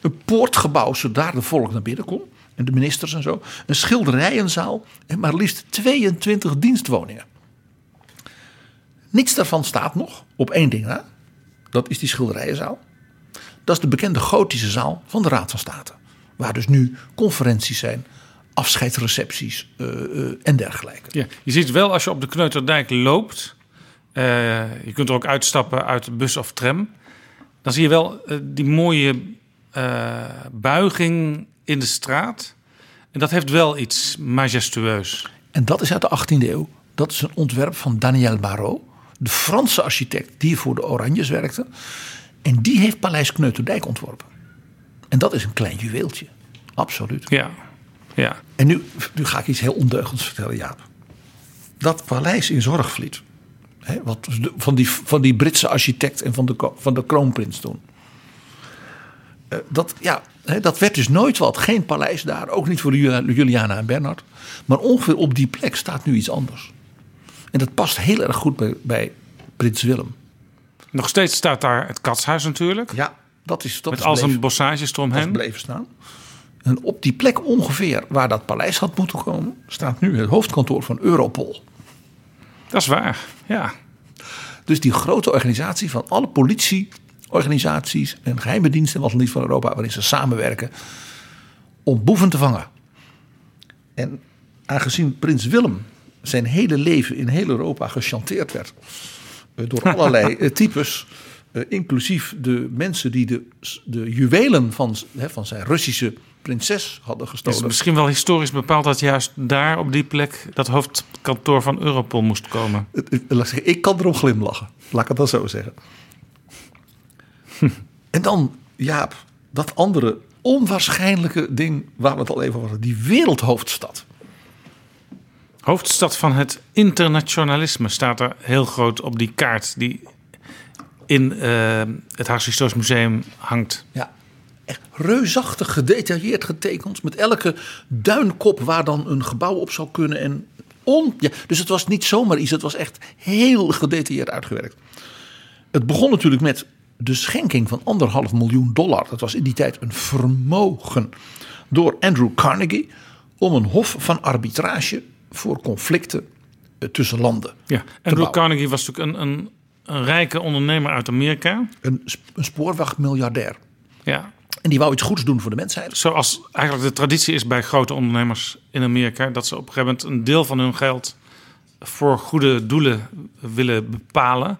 Een poortgebouw, zodat de volk naar binnen kon. En de ministers en zo. Een schilderijenzaal. En maar liefst 22 dienstwoningen. Niets daarvan staat nog op één ding na. Dat is die schilderijenzaal. Dat is de bekende gotische zaal van de Raad van State. Waar dus nu conferenties zijn, afscheidsrecepties eh, eh, en dergelijke. Ja. Je ziet wel als je op de Kneuterdijk loopt. Eh, je kunt er ook uitstappen uit de bus of tram. Dan zie je wel eh, die mooie eh, buiging in de straat. En dat heeft wel iets majestueus. En dat is uit de 18e eeuw. Dat is een ontwerp van Daniel Barrault, de Franse architect die voor de Oranjes werkte. En die heeft Paleis Kneuterdijk ontworpen. En dat is een klein juweeltje. Absoluut. Ja. ja. En nu, nu ga ik iets heel ondeugends vertellen, Jaap. Dat paleis in Zorgvliet. Hè, wat van, die, van die Britse architect en van de, van de kroonprins toen. Eh, dat, ja, hè, dat werd dus nooit wat. Geen paleis daar. Ook niet voor Ju- Juliana en Bernhard. Maar ongeveer op die plek staat nu iets anders. En dat past heel erg goed bij, bij prins Willem. Nog steeds staat daar het katshuis natuurlijk. Ja, dat is dat met is al bleef- zijn bossages dat is eromheen. bleven staan. En op die plek ongeveer waar dat paleis had moeten komen... staat nu het hoofdkantoor van Europol. Dat is waar. Ja. Dus die grote organisatie van alle politieorganisaties en geheime diensten was niet van Europa, waarin ze samenwerken om boeven te vangen. En aangezien prins Willem zijn hele leven in heel Europa gechanteerd werd eh, door allerlei eh, types, eh, inclusief de mensen die de, de juwelen van, hè, van zijn Russische prinses hadden Het is gestolen. misschien wel historisch bepaald dat juist daar op die plek dat hoofdkantoor van Europol moest komen. Ik kan erom glimlachen. Laat ik het dan zo zeggen. En dan, Jaap, dat andere onwaarschijnlijke ding waar we het al even over hadden. Die wereldhoofdstad. Hoofdstad van het internationalisme staat er heel groot op die kaart die in eh, het Haagse Historisch Museum hangt. Ja, echt reusachtig gedetailleerd getekend. Met elke duinkop waar dan een gebouw op zou kunnen. En on, ja, dus het was niet zomaar iets, het was echt heel gedetailleerd uitgewerkt. Het begon natuurlijk met de schenking van anderhalf miljoen dollar. Dat was in die tijd een vermogen door Andrew Carnegie om een hof van arbitrage voor conflicten eh, tussen landen. Ja, Andrew. Carnegie was natuurlijk een, een, een rijke ondernemer uit Amerika. Een, een spoorwegmiljardair. Ja, En die wou iets goeds doen voor de mensheid. zoals eigenlijk de traditie is bij grote ondernemers in Amerika, dat ze op een gegeven moment een deel van hun geld voor goede doelen willen bepalen.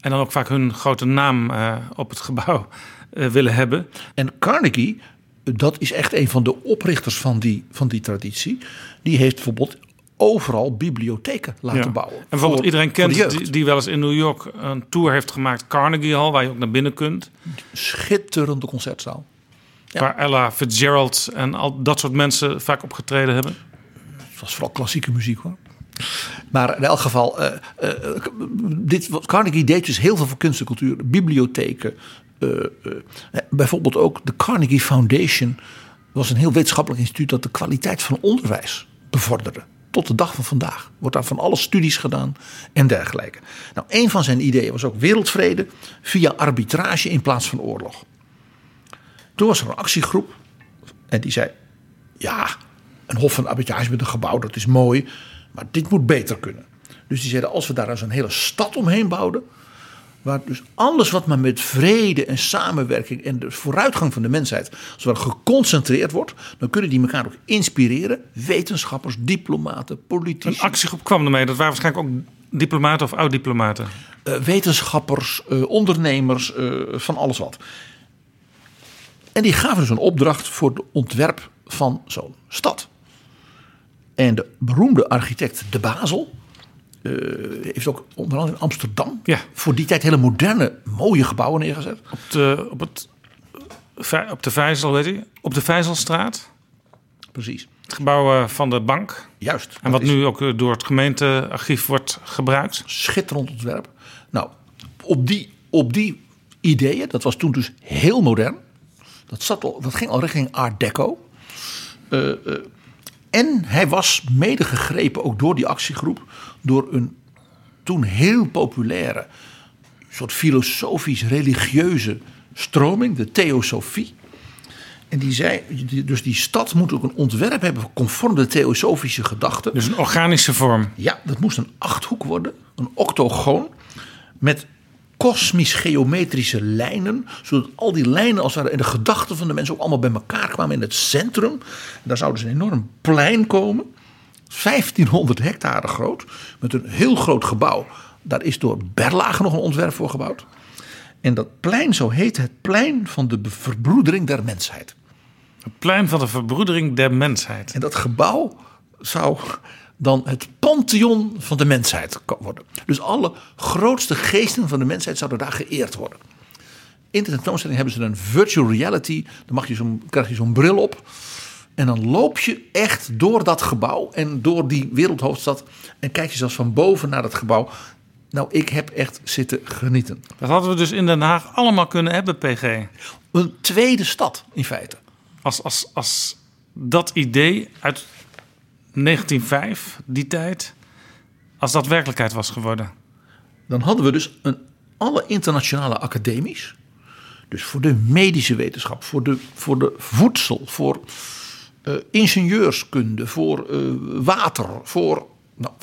En dan ook vaak hun grote naam eh, op het gebouw eh, willen hebben. En Carnegie, dat is echt een van de oprichters van die, van die traditie. Die heeft bijvoorbeeld overal bibliotheken laten Ja. bouwen. En bijvoorbeeld Voor- iedereen kent die, die wel eens in New York een tour heeft gemaakt, Carnegie Hall, waar je ook naar binnen kunt. Schitterende concertzaal. Ja. Waar Ella Fitzgerald en al dat soort mensen vaak opgetreden hebben. Het was vooral klassieke muziek hoor. Maar in elk geval, eh, eh, dit, wat Carnegie deed dus heel veel voor kunst en cultuur. Bibliotheken. eh, bijvoorbeeld ook de Carnegie Foundation was een heel wetenschappelijk instituut dat de kwaliteit van onderwijs bevorderde. Tot de dag van vandaag wordt daar van alle studies gedaan en dergelijke. Nou, een van zijn ideeën was ook wereldvrede via arbitrage in plaats van oorlog. Toen was er een actiegroep en die zei: Ja, een hof van arbitrage met een gebouw, dat is mooi, maar dit moet beter kunnen. Dus die zeiden: Als we daar eens een hele stad omheen bouwden, waar dus alles wat maar met vrede en samenwerking en de vooruitgang van de mensheid, ware geconcentreerd wordt, dan kunnen die elkaar ook inspireren. Wetenschappers, diplomaten, Een politici, actiegroep kwam ermee. Dat waren waarschijnlijk ook diplomaten of oud-diplomaten. eh, wetenschappers, eh, ondernemers, eh, van alles wat. En die gaven dus een opdracht voor het ontwerp van zo'n stad. En de beroemde architect De Basel eh, heeft ook onder andere in Amsterdam Ja. voor die tijd hele moderne, mooie gebouwen neergezet. Op de, op het, Vij- op de Vijzel, weet je, op de Vijzelstraat. Precies, Het gebouw eh, van de bank. juist. En wat is nu ook eh, door het gemeentearchief wordt gebruikt. schitterend ontwerp. Nou, op die, op die ideeën, dat was toen dus heel modern. Dat, zat al, dat ging al richting Art Deco. Eh, eh, en hij was mede gegrepen ook door die actiegroep. Door een toen heel populaire soort filosofisch-religieuze stroming, de Theosofie. En die zei, dus die stad moet ook een ontwerp hebben conform de theosofische gedachten. Dus een organische vorm. Ja, dat moest een achthoek worden, een octogoon met kosmisch-geometrische lijnen, zodat al die lijnen als en de gedachten van de mensen ook allemaal bij elkaar kwamen in het centrum. En daar zou dus een enorm plein komen, 1500 hectare groot, met een heel groot gebouw. Daar is door Berlage nog een ontwerp voor gebouwd. En dat plein, zo heet het plein van de verbroedering der mensheid. Het plein van de verbroedering der mensheid. En dat gebouw zou dan het pantheon van de mensheid ko- worden. Dus alle grootste geesten van de mensheid zouden daar geëerd worden. In de tentoonstelling hebben ze een virtual reality. Dan mag je zo'n, krijg je zo'n bril op. En dan loop je echt door dat gebouw en door die wereldhoofdstad. En kijk je zelfs van boven naar dat gebouw. Nou, ik heb echt zitten genieten. Dat hadden we dus in Den Haag allemaal kunnen hebben, PG. Een tweede stad in feite. Als, als, als dat idee uit 1905, die tijd, als dat werkelijkheid was geworden. Dan hadden we dus een, alle internationale academies. Dus voor de medische wetenschap, voor de, voor de voedsel, voor eh, ingenieurskunde, voor eh, water, voor nou,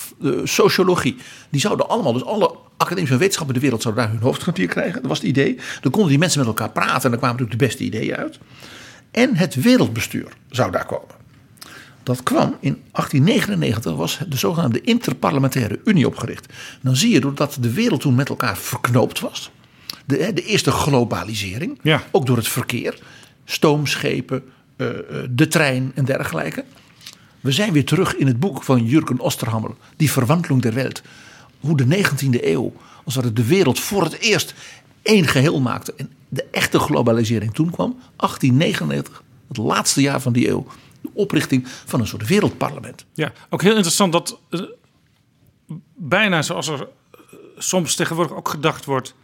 sociologie. Die zouden allemaal, dus alle academische wetenschappen in de wereld zouden daar hun hoofdkwartier krijgen. Dat was het idee. Dan konden die mensen met elkaar praten en dan kwamen natuurlijk de beste ideeën uit. En het wereldbestuur zou daar komen. Dat kwam in 1899, was de zogenaamde Interparlementaire Unie opgericht. Dan zie je doordat de wereld toen met elkaar verknoopt was. De, de eerste globalisering, Ja. ook door het verkeer. Stoomschepen, eh, de trein en dergelijke. We zijn weer terug in het boek van Jurgen Osterhammer, Die Verwandlung der Welt. Hoe de 19e eeuw, als het de wereld voor het eerst één geheel maakte. En de echte globalisering toen kwam, 1899, het laatste jaar van die eeuw. De oprichting van een soort wereldparlement. Ja, ook heel interessant dat eh, bijna zoals er eh, soms tegenwoordig ook gedacht wordt.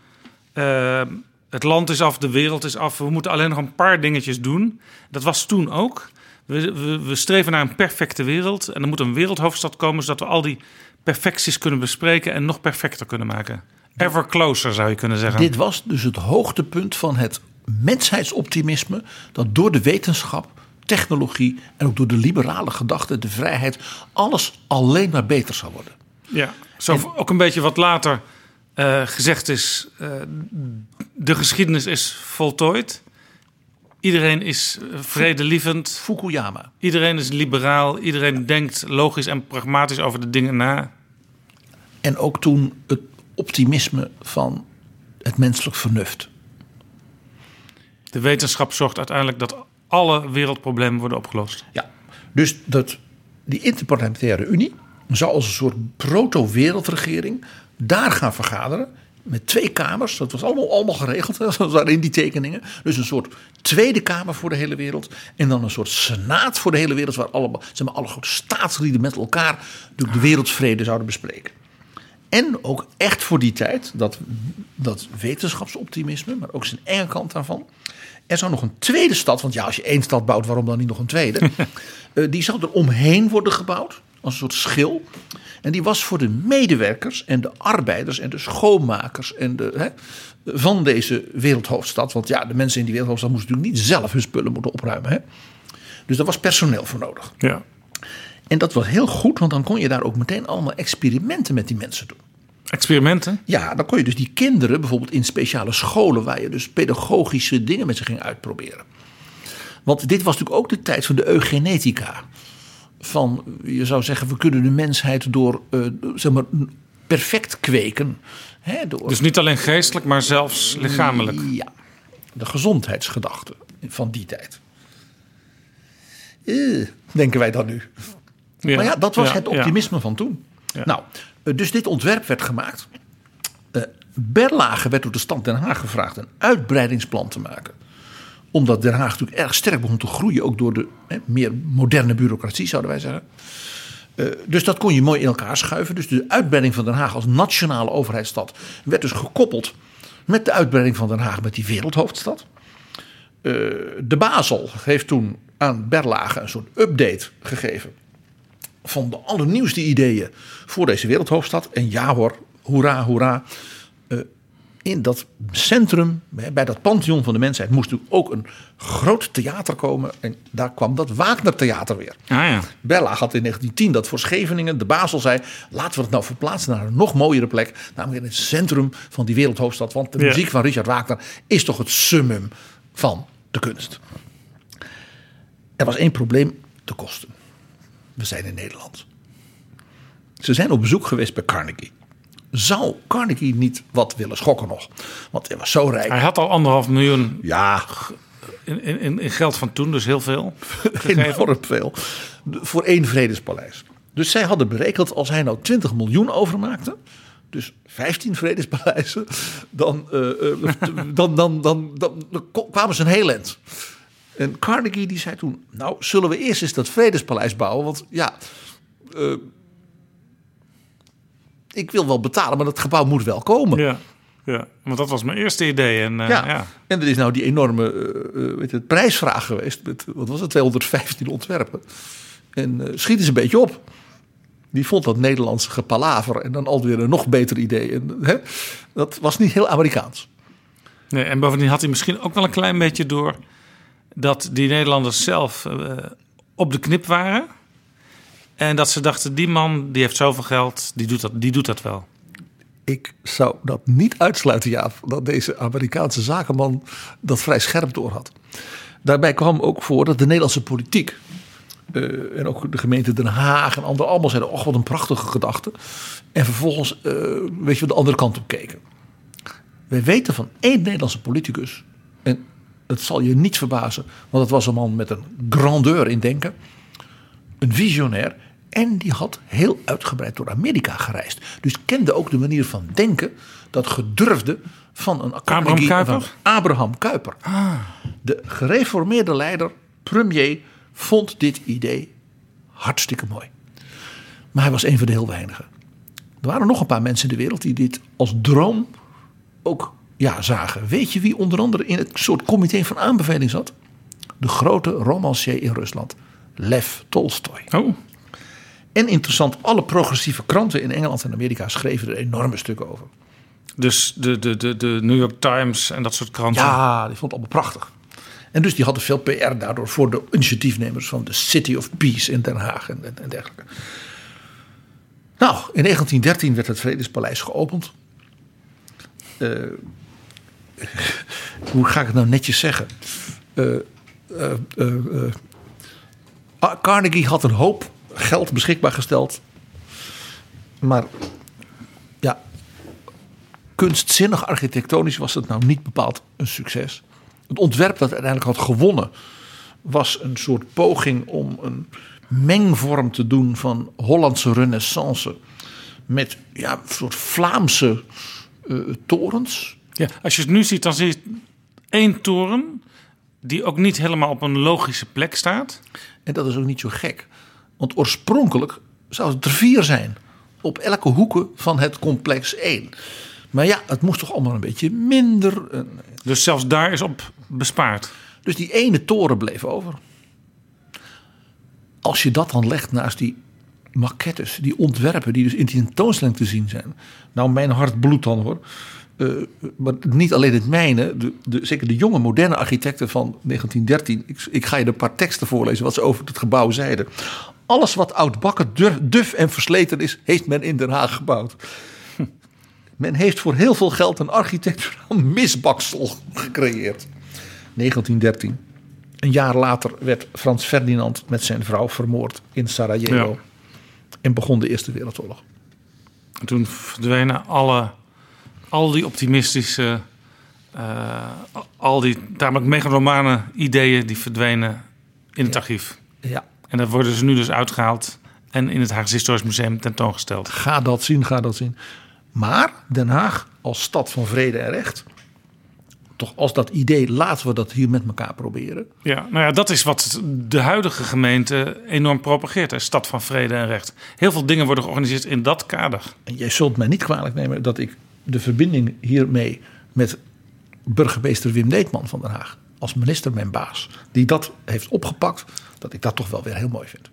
eh, het land is af, de wereld is af. We moeten alleen nog een paar dingetjes doen. Dat was toen ook. We, we, we streven naar een perfecte wereld. En er moet een wereldhoofdstad komen, zodat we al die perfecties kunnen bespreken en nog perfecter kunnen maken. Ever closer zou je kunnen zeggen. Dit was dus het hoogtepunt van het mensheidsoptimisme. Dat door de wetenschap, technologie en ook door de liberale gedachte, de vrijheid, alles alleen maar beter zou worden. Ja, zo ook een beetje wat later eh, gezegd is. eh, de geschiedenis is voltooid. Iedereen is vredelievend. Fukuyama. Iedereen is liberaal. Iedereen denkt logisch en pragmatisch over de dingen na. En ook toen het optimisme van het menselijk vernuft. De wetenschap zorgt uiteindelijk dat alle wereldproblemen worden opgelost. Ja, dus dat, die interparlementaire unie zou als een soort proto-wereldregering daar gaan vergaderen. Met twee kamers, dat was allemaal, allemaal geregeld, dat waren in die tekeningen. Dus een soort tweede kamer voor de hele wereld. En dan een soort senaat voor de hele wereld, waar allemaal, zeg maar, alle grote staatslieden met elkaar de, de wereldvrede zouden bespreken. En ook echt voor die tijd, dat, dat wetenschapsoptimisme, maar ook zijn enge kant daarvan. Er zou nog een tweede stad, want ja, als je één stad bouwt, waarom dan niet nog een tweede? Eh, die zou er omheen worden gebouwd, als een soort schil. En die was voor de medewerkers en de arbeiders en de schoonmakers en de, hè, van deze wereldhoofdstad. Want ja, de mensen in die wereldhoofdstad moesten natuurlijk niet zelf hun spullen moeten opruimen. Hè? Dus daar was personeel voor nodig. Ja. En dat was heel goed, want dan kon je daar ook meteen allemaal experimenten met die mensen doen. Experimenten. Ja, dan kon je dus die kinderen bijvoorbeeld in speciale scholen waar je dus pedagogische dingen met ze ging uitproberen. Want dit was natuurlijk ook de tijd van de eugenetica. Van, je zou zeggen, we kunnen de mensheid door, eh, zeg maar, perfect kweken. Hè, door, Dus niet alleen geestelijk, maar zelfs lichamelijk. ja, de gezondheidsgedachte van die tijd. Eh, denken wij dan nu. Maar ja, dat was Ja, het ja. optimisme van toen. Nou, dus dit ontwerp werd gemaakt. Eh Berlage werd door de stad Den Haag gevraagd een uitbreidingsplan te maken. Omdat Den Haag natuurlijk erg sterk begon te groeien, ook door de hè, meer moderne bureaucratie, zouden wij zeggen. Eh, dus dat kon je mooi in elkaar schuiven. Dus de uitbreiding van Den Haag als nationale overheidsstad werd dus gekoppeld met de uitbreiding van Den Haag met die wereldhoofdstad. Eh, de Basel heeft toen aan Berlage een soort update gegeven van de allernieuwste ideeën voor deze wereldhoofdstad. En ja hoor, hoera, hoera. Eh, in dat centrum, bij dat pantheon van de mensheid, moest natuurlijk ook een groot theater komen. En daar kwam dat Wagner Theater weer. Ah ja. Berlage had in 1910 dat voor Scheveningen. De Basel zei, laten we het nou verplaatsen naar een nog mooiere plek. Namelijk in het centrum van die wereldhoofdstad. Want de Ja. muziek van Richard Wagner is toch het summum van de kunst. Er was één probleem, de kosten. We zijn in Nederland. Ze zijn op bezoek geweest bij Carnegie. Zou Carnegie niet wat willen schokken nog? Want hij was zo rijk. Hij had al anderhalf miljoen Ja, in, in, in geld van toen, dus heel veel. enorm veel. Voor één vredespaleis. Dus zij hadden berekend als hij nou 20 miljoen overmaakte. Dus 15 vredespaleizen. Dan, eh, eh, dan, dan, dan, dan, dan kwamen ze een heel eind. En Carnegie die zei toen: Nou, zullen we eerst eens dat vredespaleis bouwen? Want ja. eh, ik wil wel betalen, maar dat gebouw moet wel komen. Ja, ja, want dat was mijn eerste idee. En, eh, Ja. ja. en er is nou die enorme eh, weet het, prijsvraag geweest. Met, wat was het, 215 ontwerpen. En schiet eens een beetje op. Die vond dat Nederlandse gepalaver en dan alweer een nog beter idee. En, hè, dat was niet heel Amerikaans. Nee, en bovendien had hij misschien ook wel een klein beetje door dat die Nederlanders zelf eh, op de knip waren. En dat ze dachten, die man die heeft zoveel geld, die doet dat, die doet dat wel. Ik zou dat niet uitsluiten, Jaap, dat deze Amerikaanse zakenman dat vrij scherp door had. Daarbij kwam ook voor dat de Nederlandse politiek eh, en ook de gemeente Den Haag en anderen allemaal zeiden: Och, wat een prachtige gedachte. En vervolgens, eh, weet je, de andere kant op keken. Wij weten van één Nederlandse politicus, en dat zal je niet verbazen, want het was een man met een grandeur in denken. Een visionair. En die had heel uitgebreid door Amerika gereisd. Dus kende ook de manier van denken, dat gedurfde van een van Kuyper? Abraham Kuyper. De gereformeerde leider, premier, vond dit idee hartstikke mooi. Maar hij was een van de heel weinigen. Er waren nog een paar mensen in de wereld die dit als droom ook ja, zagen. Weet je wie onder andere in het soort comité van aanbeveling zat? De grote romancier in Rusland, Lev Tolstoy. Oh, En interessant, alle progressieve kranten in Engeland en Amerika schreven er enorme stukken over. dus de, de, de, de New York Times en dat soort kranten. Ja, die vond het allemaal prachtig. En dus die hadden veel PR daardoor voor de initiatiefnemers van de City of Peace in Den Haag en, en, en dergelijke. Nou, in 1913 werd het Vredespaleis geopend. Eh, hoe ga ik het nou netjes zeggen? Eh, eh, eh, Carnegie had een hoop geld beschikbaar gesteld. Maar ja, kunstzinnig architectonisch was het nou niet bepaald een succes. Het ontwerp dat uiteindelijk had gewonnen was een soort poging om een mengvorm te doen van Hollandse renaissance met ja, een soort Vlaamse torens. Ja, als je het nu ziet, dan zie je één toren die ook niet helemaal op een logische plek staat. En dat is ook niet zo gek. Want oorspronkelijk zou het er vier zijn. Op elke hoeken van het complex één. Maar ja, het moest toch allemaal een beetje minder. Dus zelfs daar is op bespaard. Dus die ene toren bleef over. Als je dat dan legt naast die maquettes, die ontwerpen, die dus in die tentoonstelling te zien zijn. Nou, mijn hart bloedt dan hoor. Eh, maar niet alleen het mijne, de, de, zeker de jonge moderne architecten van 1913. Ik, ik ga je een paar teksten voorlezen wat ze over het gebouw zeiden. Alles wat oudbakken, duf, duf en versleten is, heeft men in Den Haag gebouwd. Men heeft voor heel veel geld een architecturaal misbaksel gecreëerd. 1913. Een jaar later werd Frans Ferdinand met zijn vrouw vermoord in Sarajevo. Ja. En begon de Eerste Wereldoorlog. En toen verdwenen alle, al die optimistische, eh, al die tamelijk megalomane ideeën, die verdwenen in het archief. Ja, En daar worden ze nu dus uitgehaald en in het Haagse Historisch Museum tentoongesteld. ga dat zien, ga dat zien. Maar Den Haag als stad van vrede en recht. Toch als dat idee, laten we dat hier met elkaar proberen. Ja, nou ja, dat is wat de huidige gemeente enorm propageert. Hè? Stad van vrede en recht. Heel veel dingen worden georganiseerd in dat kader. En jij zult mij niet kwalijk nemen dat ik de verbinding hiermee met burgemeester Wim Deetman van Den Haag, als minister mijn baas, die dat heeft opgepakt, dat ik dat toch wel weer heel mooi vind.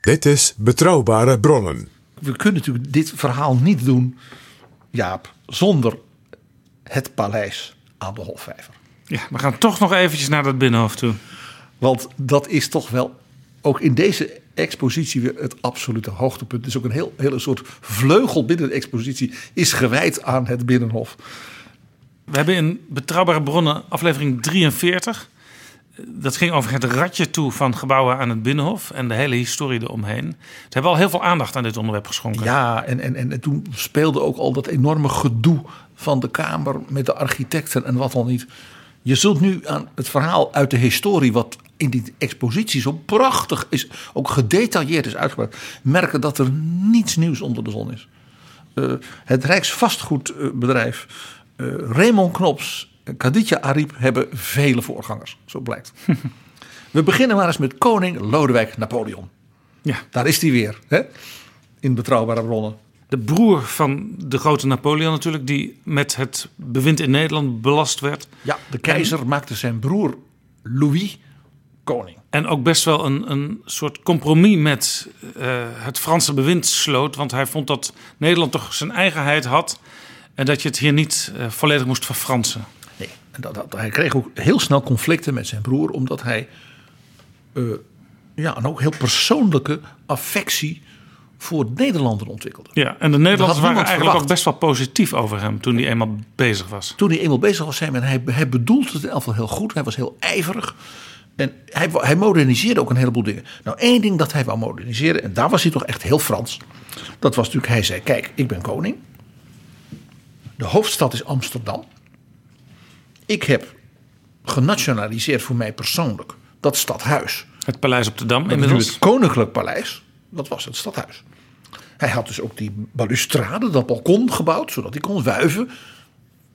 Dit is Betrouwbare Bronnen. We kunnen natuurlijk dit verhaal niet doen, Jaap, zonder het paleis aan de Hofvijver. Ja, we gaan toch nog eventjes naar dat binnenhof toe. Want dat is toch wel ook in deze expositie weer het absolute hoogtepunt. Is ook een heel, hele soort vleugel binnen de expositie is gewijd aan het Binnenhof. We hebben in Betrouwbare Bronnen aflevering 43. Dat ging over het ratje toe van gebouwen aan het Binnenhof en de hele historie eromheen. Ze hebben al heel veel aandacht aan dit onderwerp geschonken. Ja, en, en, en toen speelde ook al dat enorme gedoe van de Kamer met de architecten en wat dan niet. Je zult nu aan het verhaal uit de historie, wat in die expositie zo prachtig is, ook gedetailleerd is uitgebracht, merken dat er niets nieuws onder de zon is. Eh, het Rijksvastgoedbedrijf eh Raymond Knops en Khadija Ariep hebben vele voorgangers, zo blijkt. We beginnen maar eens met koning Lodewijk Napoleon. Ja. Daar is hij weer, hè? in betrouwbare bronnen. De broer van de grote Napoleon natuurlijk, die met het bewind in Nederland belast werd. Ja, de keizer maakte zijn broer Louis koning. En ook best wel een, een soort compromis met eh, het Franse bewind sloot. Want hij vond dat Nederland toch zijn eigenheid had. En dat je het hier niet eh, volledig moest verfransen. Nee, en dat, dat, hij kreeg ook heel snel conflicten met zijn broer, omdat hij eh, ja, een ook heel persoonlijke affectie voor Nederlander ontwikkelde. Ja, en de Nederlanders waren eigenlijk ook best wel positief over hem toen hij eenmaal bezig was. Toen hij eenmaal bezig was, hij, hij bedoelde het in elk geval heel goed. Hij was heel ijverig. En hij, hij moderniseerde ook een heleboel dingen. Nou, één ding dat hij wou moderniseren, en daar was hij toch echt heel Frans. Dat was natuurlijk, hij zei: Kijk, ik ben koning. De hoofdstad is Amsterdam. Ik heb genationaliseerd voor mij persoonlijk dat stadhuis. Het paleis op de Dam inmiddels. het Koninklijk Paleis, dat was het stadhuis. Hij had dus ook die balustrade, dat balkon gebouwd, zodat hij kon wuiven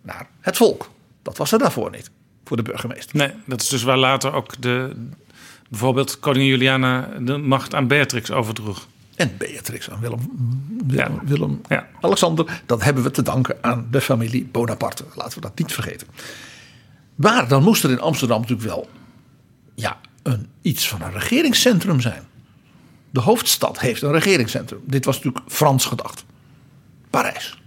naar het volk. Dat was er daarvoor niet, voor de burgemeester. Nee, dat is dus waar later ook de, bijvoorbeeld koningin Juliana de macht aan Beatrix overdroeg. En Beatrix aan Willem, Ja. Willem, Willem Ja. Alexander, dat hebben we te danken aan de familie Bonaparte. Laten we dat niet vergeten. Maar dan moest er in Amsterdam natuurlijk wel ja, een, iets van een regeringscentrum zijn. De hoofdstad heeft een regeringscentrum. Dit was natuurlijk Frans gedacht. Parijs.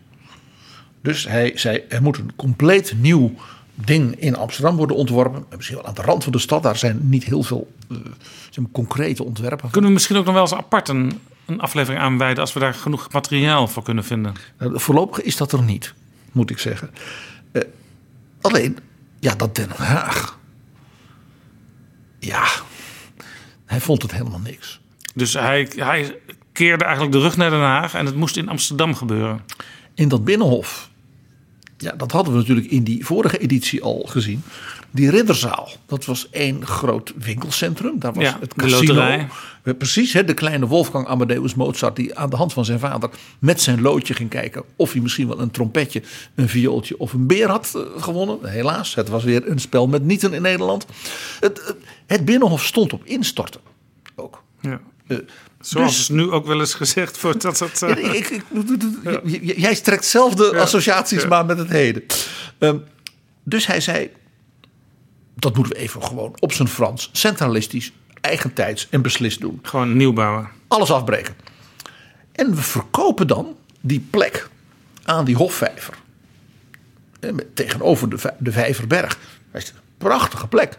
Dus hij zei, er moet een compleet nieuw ding in Amsterdam worden ontworpen. Misschien wel aan de rand van de stad. Daar zijn niet heel veel maar, concrete ontwerpen. Kunnen we misschien ook nog wel eens apart een, een aflevering aanwijden als we daar genoeg materiaal voor kunnen vinden? Nou, voorlopig is dat er niet, moet ik zeggen. Eh, alleen, ja, dat Den Haag. Ja, hij vond het helemaal niks. Dus hij, hij keerde eigenlijk de rug naar Den Haag en het moest in Amsterdam gebeuren. In dat binnenhof, ja, dat hadden we natuurlijk in die vorige editie al gezien. Die ridderzaal, dat was één groot winkelcentrum. Daar was Ja, het casino. Precies, hè, de kleine Wolfgang Amadeus Mozart... die aan de hand van zijn vader met zijn loodje ging kijken... of hij misschien wel een trompetje, een viooltje of een beer had eh, gewonnen. Helaas, het was weer een spel met nieten in Nederland. Het, het- het Binnenhof stond op instorten ook. Ja. Eh, Zoals dus- nu ook wel eens gezegd wordt dat het... Ja, ik, Jij trekt zelf de associaties maar met het heden. Ehm, dus hij zei, dat moeten we even gewoon op zijn Frans, centralistisch, eigentijds en beslist doen. Gewoon nieuw bouwen. Alles afbreken. En we verkopen dan die plek aan die Hofvijver. Eh, Tegenover de, de Vijverberg. Dat is een prachtige plek.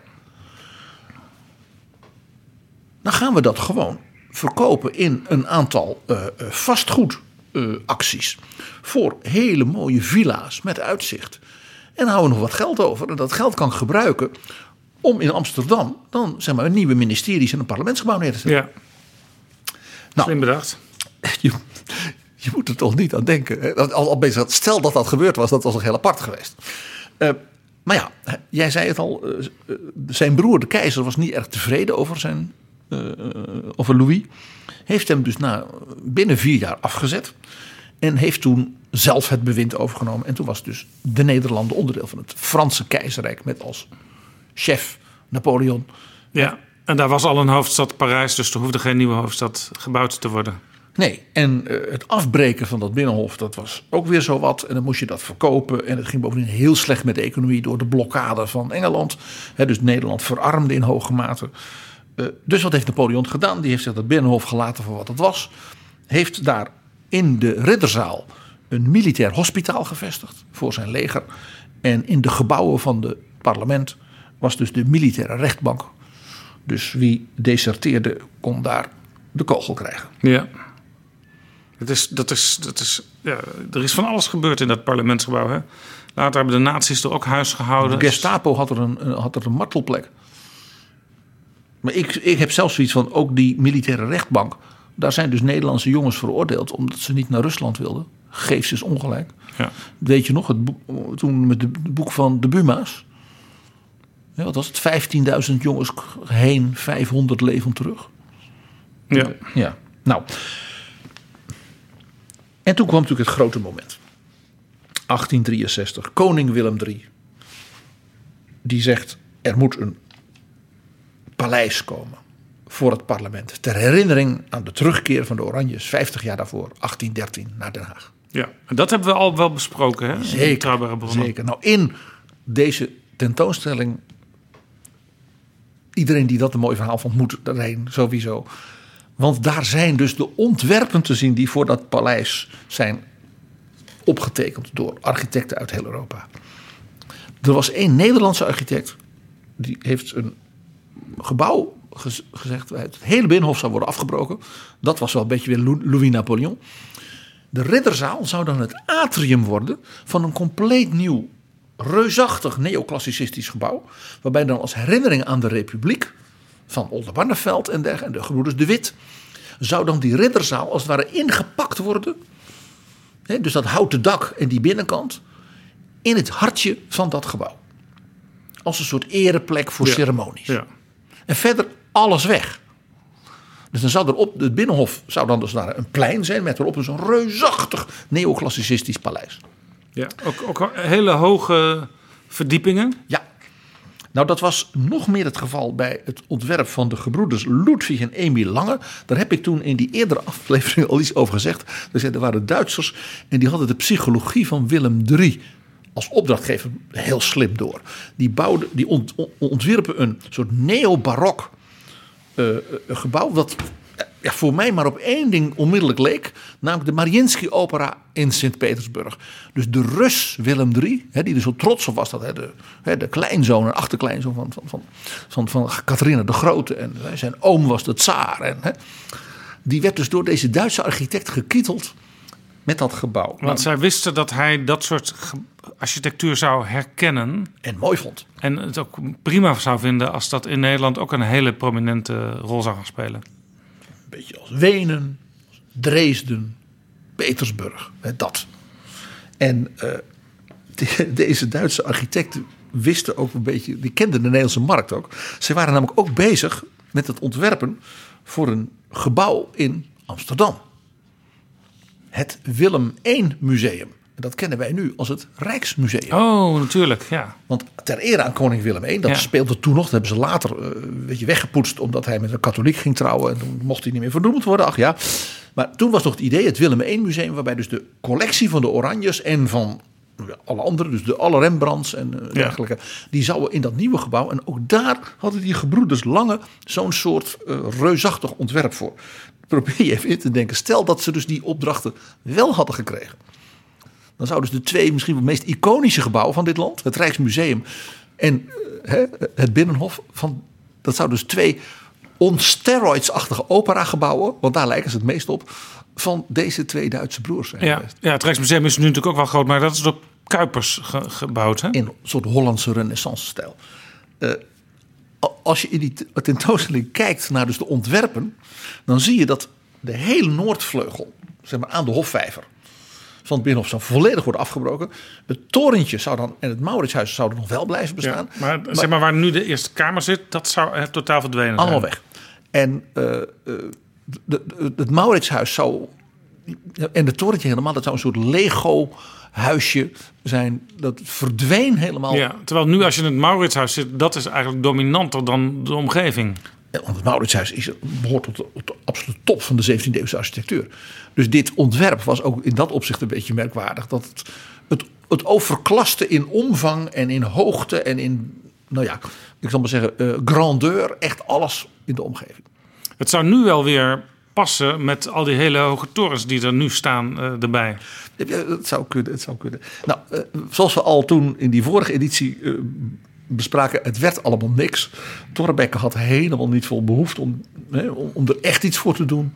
Dan gaan we dat gewoon verkopen in een aantal eh, eh, vastgoedacties. voor hele mooie villa's met uitzicht. En houden we nog wat geld over. En dat geld kan ik gebruiken om in Amsterdam dan zeg maar een nieuwe ministeries en een parlementsgebouw neer te zetten. Ja. Nou. Slim bedacht. Je, je moet er toch niet aan denken. hè? Al, al, stel dat dat gebeurd was, dat was nog heel apart geweest. Eh, maar ja, jij zei het al. eh, eh, zijn broer, de keizer, was niet erg tevreden over, zijn, eh, over Louis. Heeft hem dus na, binnen vier jaar afgezet. En heeft toen zelf het bewind overgenomen. En toen was dus de Nederlanden onderdeel van het Franse keizerrijk. Met als chef Napoleon. Ja. En daar was al een hoofdstad Parijs, dus er hoefde geen nieuwe hoofdstad gebouwd te worden. Nee, en eh, het afbreken van dat binnenhof, dat was ook weer zo wat. En dan moest je dat verkopen. En het ging bovendien heel slecht met de economie door de blokkade van Engeland. Dus Nederland verarmde in hoge mate. Eh, dus wat heeft Napoleon gedaan? Die heeft zich dat binnenhof gelaten voor wat het was. Heeft daar in de ridderzaal een militair hospitaal gevestigd voor zijn leger. En in de gebouwen van het parlement was dus de militaire rechtbank. Dus wie deserteerde kon daar de kogel krijgen. Ja. Het is, dat is, dat is, ja, er is van alles gebeurd in dat parlementsgebouw. Hè? Later hebben de nazi's er ook huis gehouden. De Gestapo had er een, een- had er een martelplek. Maar ik, ik heb zelfs zoiets van, ook die militaire rechtbank. Daar zijn dus Nederlandse jongens veroordeeld omdat ze niet naar Rusland wilden. Geef ze eens ongelijk. Ja. Weet je nog, het boek, toen met het boek van de Buma's. Ja, wat was het? 15.000 jongens heen, 500 levend terug. Ja. Ja, nou. En toen kwam natuurlijk het grote moment. 1863, koning Willem III. Die zegt, er moet een paleis komen voor het parlement. Ter herinnering aan de terugkeer van de Oranjes 50 jaar daarvoor, 1813, naar Den Haag. ja. En dat hebben we al wel besproken. Hè? Zeker. Zeker. Nou, in deze tentoonstelling. Iedereen die dat een mooi verhaal vond, moet erheen, sowieso. Want daar zijn dus de ontwerpen te zien die voor dat paleis zijn opgetekend door architecten uit heel Europa. Er was één Nederlandse architect, die heeft een gebouw gez- gezegd, het hele binnenhof zou worden afgebroken. Dat was wel een beetje weer Lou- Louis Napoleon. De ridderzaal zou dan het atrium worden van een compleet nieuw, reusachtig neoclassicistisch gebouw. Waarbij dan als herinnering aan de republiek van Oldenbarneveld en dergelijke, en de gebroeders De Wit, zou dan die ridderzaal als het ware ingepakt worden. Dus dat houten dak en die binnenkant in het hartje van dat gebouw. Als een soort ereplek voor ceremonies. Ja. En verder alles weg. Dus dan zou er op het binnenhof zou dan dus daar een plein zijn met erop dus een reusachtig neoclassicistisch paleis. Ja. Ook, ook hele hoge verdiepingen. Ja. Nou, dat was nog meer het geval bij het ontwerp van de gebroeders Ludwig en Emil Lange. Daar heb ik toen in die eerdere aflevering al iets over gezegd. Er er waren Duitsers en die hadden de psychologie van Willem III als opdrachtgever heel slim door. Die, bouwden, die ont- ont- ontwierpen een soort neo-barok eh, eh, gebouw. Dat eh, ja, voor mij maar op één ding onmiddellijk leek. Namelijk de Mariinsky Opera in Sint-Petersburg. Dus de Rus Willem III, hè, die er zo trots op was. Dat, de, hè, de kleinzoon achterkleinzoon van, van, van, van, van de Grote. En zijn oom was de tsaar. En, hè, die werd dus door deze Duitse architect gekieteld met dat gebouw. Want zij wisten dat hij dat soort architectuur zou herkennen. En mooi vond. En het ook prima zou vinden als dat in Nederland ook een hele prominente rol zou gaan spelen. Een beetje als Wenen, als Dresden, Petersburg. Hè, dat. En eh, de- deze Duitse architecten wisten ook een beetje, die kenden de Nederlandse markt ook. Ze waren namelijk ook bezig met het ontwerpen voor een gebouw in Amsterdam. Het Willem I Museum. En dat kennen wij nu als het Rijksmuseum. Oh, natuurlijk, ja. Want ter ere aan koning Willem I, dat Ja. speelde toen nog. Dat hebben ze later eh, een beetje weggepoetst omdat hij met een katholiek ging trouwen. En toen mocht hij niet meer vernoemd worden. Ach ja. Maar toen was nog het idee, het Willem I museum, waarbij dus de collectie van de Oranjes en van alle anderen, dus de alle Rembrandts en eh, dergelijke, die zouden in dat nieuwe gebouw. En ook daar hadden die gebroeders Lange zo'n soort eh, reusachtig ontwerp voor. Probeer je even in te denken. Stel dat ze dus die opdrachten wel hadden gekregen. Dan zouden dus de twee misschien wel meest iconische gebouwen van dit land, het Rijksmuseum en eh, hè, het Binnenhof, van, dat zouden dus twee on steroids-achtige operagebouwen, want daar lijken ze het meest op, van deze twee Duitse broers zijn Ja, geweest. ja, het Rijksmuseum is nu natuurlijk ook wel groot, maar dat is door Kuipers ge- gebouwd. Hè? In een soort Hollandse renaissance-stijl. A- als je in die tentoonstelling kijkt naar dus de ontwerpen, dan zie je dat de hele Noordvleugel, zeg maar aan de Hofvijver, van het Binnenhof zou volledig worden afgebroken. Het torentje zou dan en het Mauritshuis zouden nog wel blijven Ja, bestaan. maar, zeg maar waar nu de Eerste Kamer zit, dat zou eh, totaal verdwenen zijn. Allemaal weg. En eh, eh, de- de- het Mauritshuis zou. En het torentje helemaal, dat zou een soort Lego-huisje zijn. Dat verdween helemaal. Ja, terwijl nu als je in het Mauritshuis zit, dat is eigenlijk dominanter dan de omgeving. Want het Mauritshuis is, behoort tot de, tot de absolute top van de 17e eeuwse architectuur. Dus dit ontwerp was ook in dat opzicht een beetje merkwaardig. Dat het, het, het overklaste in omvang en in hoogte en in, nou ja, ik zal maar zeggen, eh, grandeur. Echt alles in de omgeving. Het zou nu wel weer passen met al die hele hoge torens die er nu staan eh, erbij. Ja, het zou kunnen, het zou kunnen. Nou, eh, zoals we al toen in die vorige editie eh, bespraken, het werd allemaal niks. Torrebeke had helemaal niet veel behoefte om, hè, om, om er echt iets voor te doen.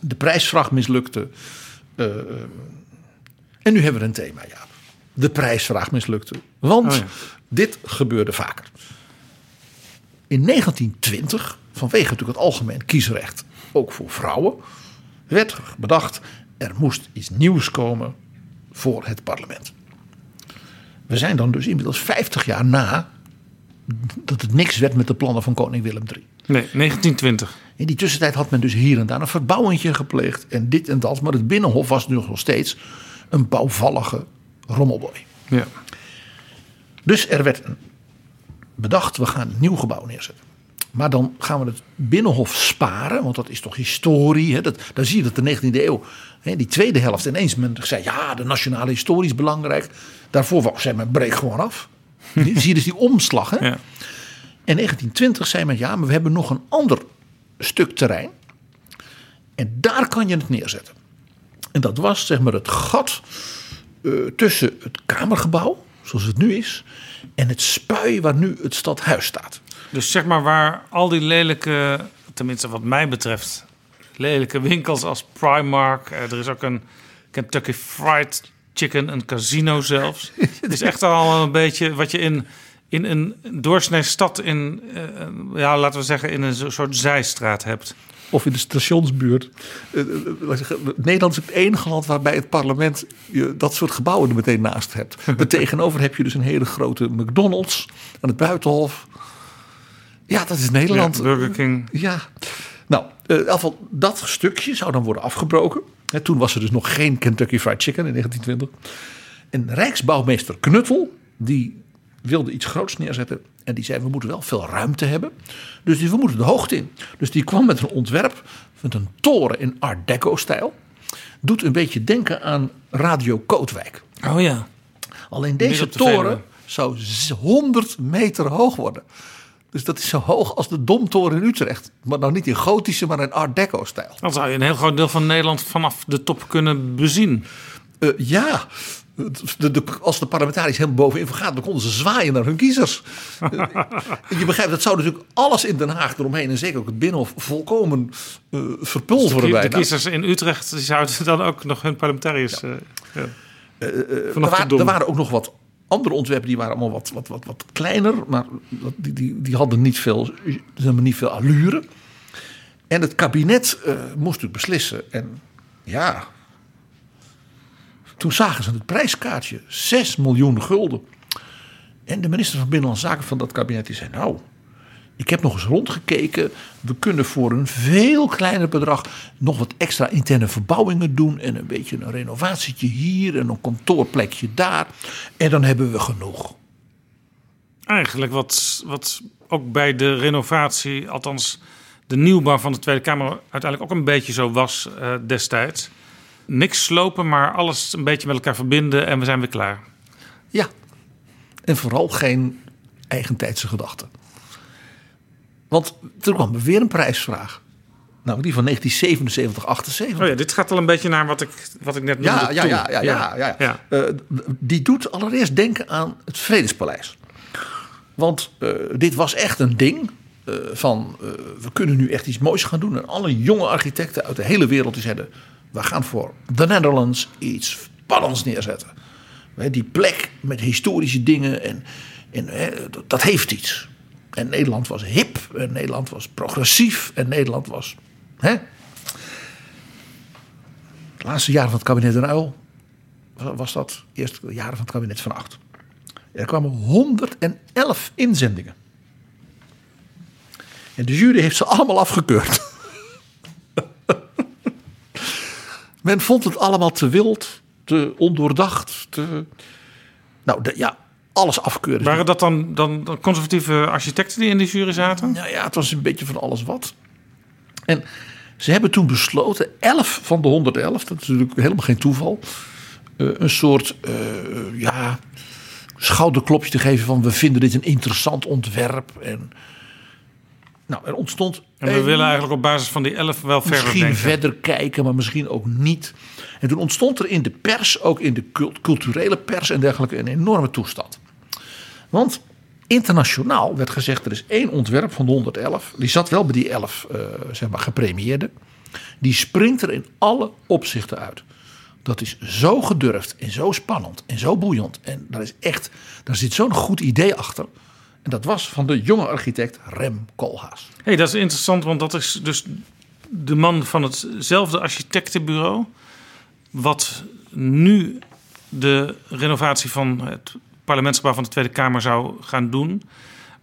De prijsvraag mislukte. En nu hebben we een thema, ja. De prijsvraag mislukte. Want Oh ja. dit gebeurde vaker. In 1920, vanwege natuurlijk het algemeen kiesrecht, ook voor vrouwen, werd bedacht: er moest iets nieuws komen voor het parlement. We zijn dan dus inmiddels 50 jaar na dat het niks werd met de plannen van koning Willem III. Nee, 1920. In die tussentijd had men dus hier en daar een verbouwingje gepleegd en dit en dat. Maar het Binnenhof was nu nog steeds een bouwvallige rommelboy. Ja. Dus er werd bedacht, we gaan een nieuw gebouw neerzetten. Maar dan gaan we het Binnenhof sparen, want dat is toch historie. Hè? Dat, dan zie je dat de 19e eeuw, hè, die tweede helft, ineens men zei... ja, de nationale historie is belangrijk. Daarvoor was- zei men, breek gewoon af. Zie je dus die omslag. Hè? Ja. In 1920 zei men, ja, maar we hebben nog een ander stuk terrein. En daar kan je het neerzetten. En dat was zeg maar het gat eh, tussen het Kamergebouw, zoals het nu is, en het spui waar nu het stadhuis staat. Dus zeg maar waar al die lelijke, tenminste wat mij betreft, lelijke winkels als Primark. eh, Er is ook een Kentucky Fried Chicken, een casino zelfs. Het is echt al een beetje wat je in, in een doorsnee stad in, eh, ja, laten we zeggen, in een soort zijstraat hebt. Of in de stationsbuurt. Eh, Nederland is het enige land waarbij het parlement je dat soort gebouwen er meteen naast hebt. Er tegenover heb je dus een hele grote McDonald's aan het buitenhof. Ja, dat is Nederland. Ja, Burger King. Ja, nou, eh, in ieder geval dat stukje zou dan worden afgebroken. Hè, toen was er dus nog geen Kentucky Fried Chicken in 1920. En Rijksbouwmeester Knuttel, die wilde iets groots neerzetten. En die zei, we moeten wel veel ruimte hebben. Dus die, we moeten de hoogte in. Dus die kwam met een ontwerp met een toren in Art Deco-stijl. Doet een beetje denken aan Radio Kootwijk. Oh ja. Alleen deze de toren Veluwe. zou z- 100 meter hoog worden. Dus dat is zo hoog als de Domtoren in Utrecht. Maar nou niet in gotische, maar in Art Deco-stijl. Dan zou je een heel groot deel van Nederland vanaf de top kunnen bezien. Eh, ja, de, de- als de parlementariërs helemaal bovenin vergaan, dan konden ze zwaaien naar hun kiezers. Je begrijpt, dat zou natuurlijk alles in Den Haag eromheen en zeker ook het Binnenhof volkomen De, verpulveren kie- de kiezers in Utrecht die zouden dan ook nog hun parlementariërs... eh, ja. Er, vanaf de wa- Dom. er waren ook nog wat andere ontwerpen, die waren allemaal wat, wat, wat, wat kleiner, maar die, die, die hadden niet veel, niet veel allure. En het kabinet eh, moest het beslissen. En ja, toen zagen ze het prijskaartje, 6 miljoen gulden. En de minister van Binnenlandse Zaken van dat kabinet die zei, nou, ik heb nog eens rondgekeken. We kunnen voor een veel kleiner bedrag nog wat extra interne verbouwingen doen. En een beetje een renovatietje hier en een kantoorplekje daar. En dan hebben we genoeg. Eigenlijk wat, wat ook bij de renovatie, althans de nieuwbouw van de Tweede Kamer uiteindelijk ook een beetje zo was eh, destijds. Niks slopen, maar alles een beetje met elkaar verbinden en we zijn weer klaar. Ja. En vooral geen eigentijdse gedachten. Want er kwam weer een prijsvraag. Nou, die van 1977, 78. Oh ja, dit gaat al een beetje naar wat ik, wat ik net noemde. Ja, ja, toen. ja, ja, ja, ja. ja. Eh, die doet allereerst denken aan het Vredespaleis. Want eh, dit was echt een ding. eh, van we kunnen nu echt iets moois gaan doen. En alle jonge architecten uit de hele wereld die zeiden: we gaan voor The Netherlands iets spannends neerzetten. Die plek met historische dingen en, en dat heeft iets. En Nederland was hip, en Nederland was progressief, en Nederland was. Hè? De laatste jaren van het kabinet Den Uyl was dat. Eerst jaren van het kabinet van acht. Er kwamen 111 inzendingen. En de jury heeft ze allemaal afgekeurd. Men vond het allemaal te wild, te ondoordacht, te. Nou ja, alles afkeuren. Waren dat dan, dan, conservatieve architecten die in die jury zaten? Nou ja, het was een beetje van alles wat. En ze hebben toen besloten, 11 van de 111, dat is natuurlijk helemaal geen toeval, eh, een soort eh, ja, schouderklopje te geven van we vinden dit een interessant ontwerp. En, nou, er ontstond. En we een- willen eigenlijk op basis van die elf wel verder misschien denken. verder kijken, maar misschien ook niet. En toen ontstond er in de pers, ook in de cult- culturele pers en dergelijke, een enorme toestand. Want internationaal werd gezegd, er is één ontwerp van de 111. Die zat wel bij die 11 eh, zeg maar, gepremieerden. Die springt er in alle opzichten uit. Dat is zo gedurfd en zo spannend en zo boeiend. En daar, is echt, daar zit zo'n goed idee achter. En dat was van de jonge architect Rem Koolhaas. hey, dat is interessant, want dat is dus de man van hetzelfde architectenbureau. Wat nu de renovatie van het parlementsgebouw van de Tweede Kamer zou gaan doen.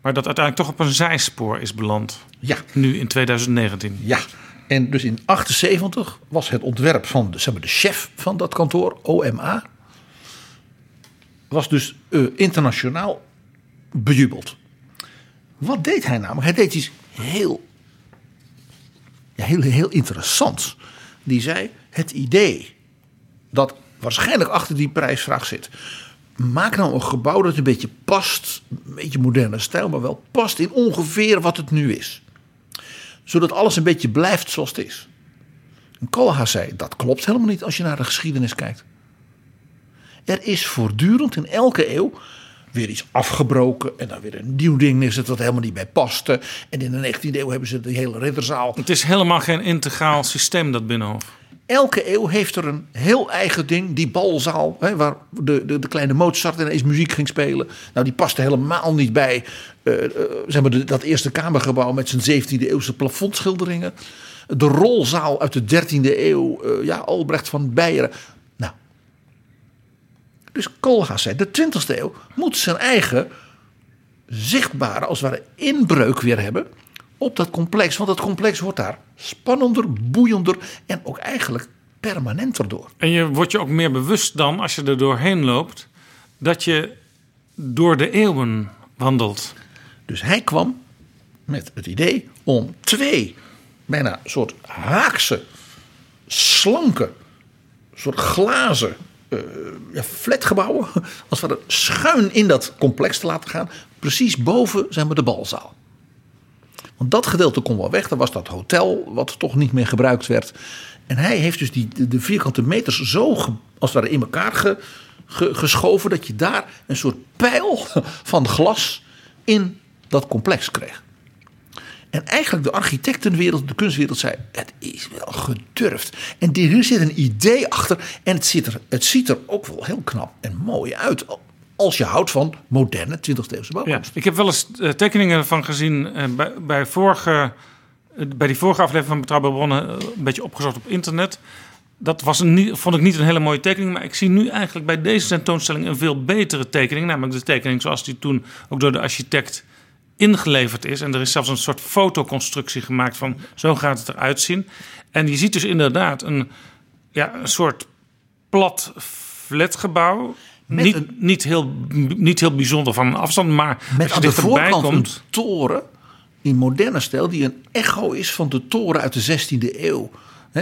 Maar dat uiteindelijk toch op een zijspoor is beland. Ja, Nu in 2019. Ja, en dus in 78 was het ontwerp van de, zeg maar, de chef van dat kantoor, OMA, was dus eh, internationaal bejubeld. Wat deed hij namelijk? Hij deed iets heel, ja, heel, heel interessants. Die zei, het idee dat waarschijnlijk achter die prijsvraag zit. Maak nou een gebouw dat een beetje past, een beetje moderne stijl, maar wel past in ongeveer wat het nu is zodat alles een beetje blijft zoals het is. En zei, dat klopt helemaal niet als je naar de geschiedenis kijkt. Er is voortdurend in elke eeuw weer iets afgebroken en dan weer een nieuw ding neerzetten dat helemaal niet bij paste. En in de 19e eeuw hebben ze de hele ridderzaal. Het is helemaal geen integraal systeem, dat Binnenhof. Elke eeuw heeft er een heel eigen ding. Die balzaal, hè, waar de, de, de kleine Mozart ineens muziek ging spelen. Nou, die paste helemaal niet bij eh, eh, zeg maar dat eerste kamergebouw met zijn 17e eeuwse plafondschilderingen. De rolzaal uit de 13e eeuw, eh, ja, Albrecht van Beieren. Nou, dus Koolhaas zei, de 20e eeuw moet zijn eigen zichtbare, als het ware, inbreuk weer hebben op dat complex. Want dat complex wordt daar spannender, boeiender en ook eigenlijk permanenter door. En je wordt je ook meer bewust dan, als je er doorheen loopt, dat je door de eeuwen wandelt. Dus hij kwam met het idee om twee bijna soort haakse, slanke, soort glazen eh, ja, flatgebouwen, als we schuin in dat complex te laten gaan, precies boven zijn we de balzaal. Want dat gedeelte kon wel weg. Dat was dat hotel, wat toch niet meer gebruikt werd. En hij heeft dus die, de, vierkante meters zo als het ware in elkaar ge- ge- geschoven. dat je daar een soort pijl van glas in dat complex kreeg. En eigenlijk de architectenwereld, de kunstwereld zei: het is wel gedurfd. En hier zit een idee achter. En het ziet, er, het ziet er ook wel heel knap en mooi uit. Als je houdt van moderne 20e eeuwse Ja, bouwkunst. ik heb wel eens eh, tekeningen van gezien eh, bij, bij, vorige, eh, bij die vorige aflevering van Betrouwbare Bronnen. een beetje opgezocht op internet. Dat was een, vond ik niet een hele mooie tekening. Maar ik zie nu eigenlijk bij deze tentoonstelling een veel betere tekening. Namelijk de tekening zoals die toen ook door de architect ingeleverd is. En er is zelfs een soort fotoconstructie gemaakt van zo gaat het eruit zien. En je ziet dus inderdaad een, ja, een soort plat flatgebouw. Niet, een- niet, heel, niet heel bijzonder van een afstand, maar Met als aan je de voorkant komt... een toren in moderne stijl die een echo is van de toren uit de 16e eeuw.